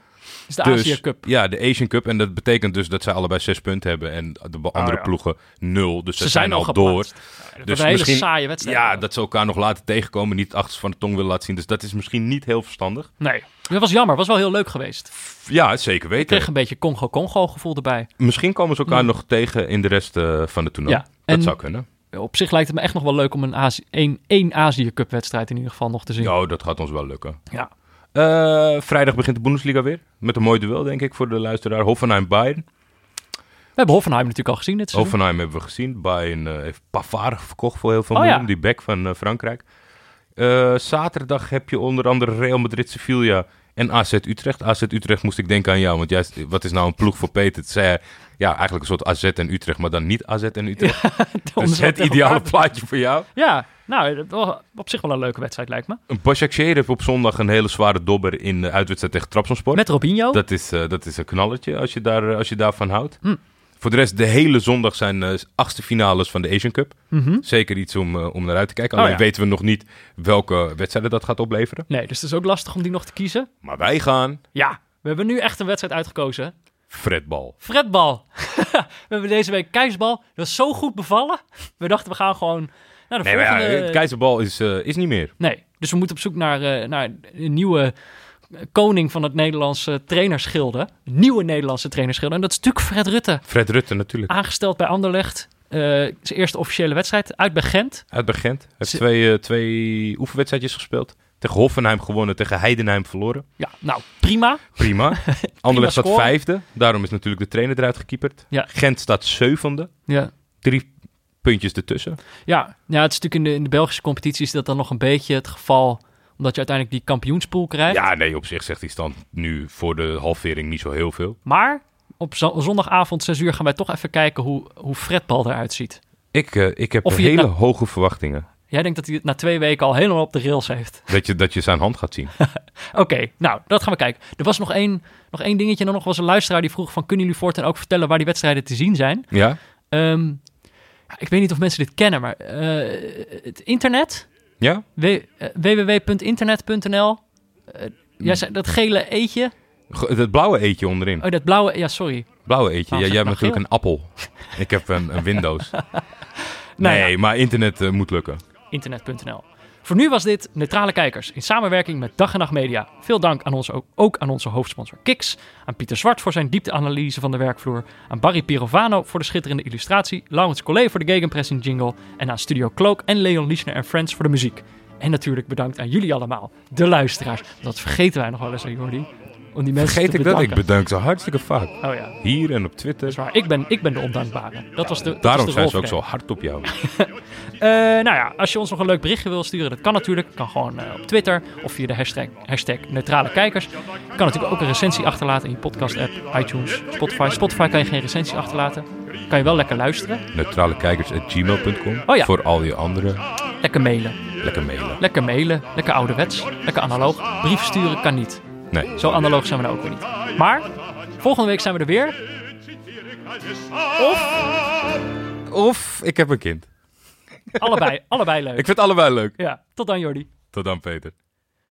Is de dus, Azië Cup. Ja, de Asian Cup. En dat betekent dus dat zij allebei zes punten hebben en de andere ja. ploegen nul. Dus ze, zijn, al door. Ja, dat Dus een hele misschien- saaie wedstrijd. Ja, dat ze elkaar nog laten tegenkomen. Niet het achterste van de tong willen laten zien. Dus dat is misschien niet heel verstandig. Nee, dat was jammer. was wel heel leuk geweest. Ja, zeker Ik weten. kreeg een beetje Congo-Congo gevoel erbij. Misschien komen ze elkaar Hmm. nog tegen in de rest eh, van de toernooi. Ja, Dat en- zou kunnen. Op zich lijkt het me echt nog wel leuk om een, Azië, één, één Azië Cup wedstrijd in ieder geval nog te zien. Ja, dat gaat ons wel lukken. Ja. Eh, vrijdag begint de Bundesliga weer. Met een mooi duel, denk ik, voor de luisteraar. Hoffenheim-Bayern. We hebben Hoffenheim natuurlijk al gezien dit seizoen. Hoffenheim hebben we gezien. Bayern eh, heeft Pavard verkocht voor heel veel Oh, miljoen. ja. Die back van eh, Frankrijk. Zaterdag heb je onder andere Real Madrid, Sevilla en AZ Utrecht. AZ Utrecht moest ik denken aan jou. Want juist, wat is nou een ploeg voor Peter? Het zei ja, eigenlijk een soort AZ en Utrecht, maar dan niet AZ en Utrecht. Dus zo het ideale plaatje voor jou. Ja, nou, was op zich wel een leuke wedstrijd lijkt me. Başakşehir heeft op zondag een hele zware dobber in de uitwedstrijd tegen Trabzonspor. Met Robinho. Dat is, eh, dat is een knallertje als je, daar, eh, als je daarvan houdt. Hm. Voor de rest, de hele zondag zijn eh, achtste finales van de Asian Cup. Mhm. Zeker iets om, eh, om naar uit te kijken. Oh, Alleen ja. weten we nog niet welke wedstrijden dat gaat opleveren. Nee, dus het is ook lastig om die nog te kiezen. Maar wij gaan Ja, we hebben nu echt een wedstrijd uitgekozen. Fredbal. Fredbal. we hebben deze week Keisbal. Dat was zo goed bevallen. We dachten, we gaan gewoon naar de Nee, ja, volgende... het keizerbal is, eh, is niet meer. Nee, dus we moeten op zoek naar, eh, naar een nieuwe koning van het Nederlandse trainerschilde. Nieuwe Nederlandse trainerschilde. En dat is natuurlijk Fred Rutte. Fred Rutte natuurlijk. Aangesteld bij Anderlecht. Eh, zijn eerste officiële wedstrijd uit bij Gent. Uit bij Gent. Hij heeft twee, twee oefenwedstrijdjes gespeeld. Tegen Hoffenheim gewonnen, tegen Heidenheim verloren. Ja, nou, prima. Prima. Anderlecht staat vijfde. Daarom is natuurlijk de trainer eruit gekieperd. Ja. Gent staat zevende. Ja, Drie puntjes ertussen. ja. ja het is natuurlijk in de, in de Belgische competitie is dat dan nog een beetje het geval. Omdat je uiteindelijk die kampioenspool krijgt. Ja, nee, op zich zegt die stand nu voor de halvering niet zo heel veel. Maar op zo- zondagavond 6 uur gaan wij toch even kijken hoe, hoe Fredbal eruit ziet. Ik, eh, ik heb hele nou- hoge verwachtingen. Jij denkt dat hij het na twee weken al helemaal op de rails heeft. Dat je, dat je zijn hand gaat zien. Oké, nou, dat gaan we kijken. Er was nog één, nog één dingetje. En dan nog was een luisteraar die vroeg van... kunnen jullie voortaan ook vertellen waar die wedstrijden te zien zijn? Ja? Ja, ik weet niet of mensen dit kennen, maar eh, het internet... Ja? Eh, www.internet.nl eh, jij zei dat gele eetje. Het blauwe eetje onderin. Oh, dat blauwe... Ja, sorry. Blauwe eetje. Waarom Ja, jij hebt natuurlijk een appel. Ik heb een, een Windows. Nou nee, ja. maar internet eh, moet lukken. internet.nl. Voor nu was dit Neutrale Kijkers in samenwerking met Dag en Nacht Media. Veel dank aan onze, ook, aan onze hoofdsponsor Kiks, aan Pieter Zwart voor zijn diepteanalyse van de werkvloer, aan Barry Pirovano voor de schitterende illustratie, Laurens Collet voor de gegenpressing jingle en aan Studio Cloak en Leon Liesner en Friends voor de muziek. En natuurlijk bedankt aan jullie allemaal, de luisteraars. Dat vergeten wij nog wel eens, hè, Jordi. Om die mensen Vergeet ik dat? Ik bedank ze hartstikke vaak. Oh ja, Hier en op Twitter. is waar. Ik ben, ik ben de ondankbare. Dat was de dat Daarom de zijn ze ook zo hard op jou. Eh, nou ja, als je ons nog een leuk berichtje wil sturen, dat kan natuurlijk. Kan gewoon eh, op Twitter of via de hashtag, hashtag neutrale kijkers. Je kan natuurlijk ook een recensie achterlaten in je podcast-app, iTunes, Spotify. Spotify kan je geen recensie achterlaten. Kan je wel lekker luisteren. Neutralekijkers.gmail.com Oh ja. Voor al je andere. Lekker mailen. Lekker mailen. Lekker mailen. Lekker ouderwets. Lekker analoog. Brief sturen kan niet. Nee. Zo analoog zijn we nou ook weer niet. Maar volgende week zijn we er weer. Of ik heb een kind. Allebei, allebei leuk. Ik vind het allebei leuk. Ja, tot dan Jordi. Tot dan, Peter.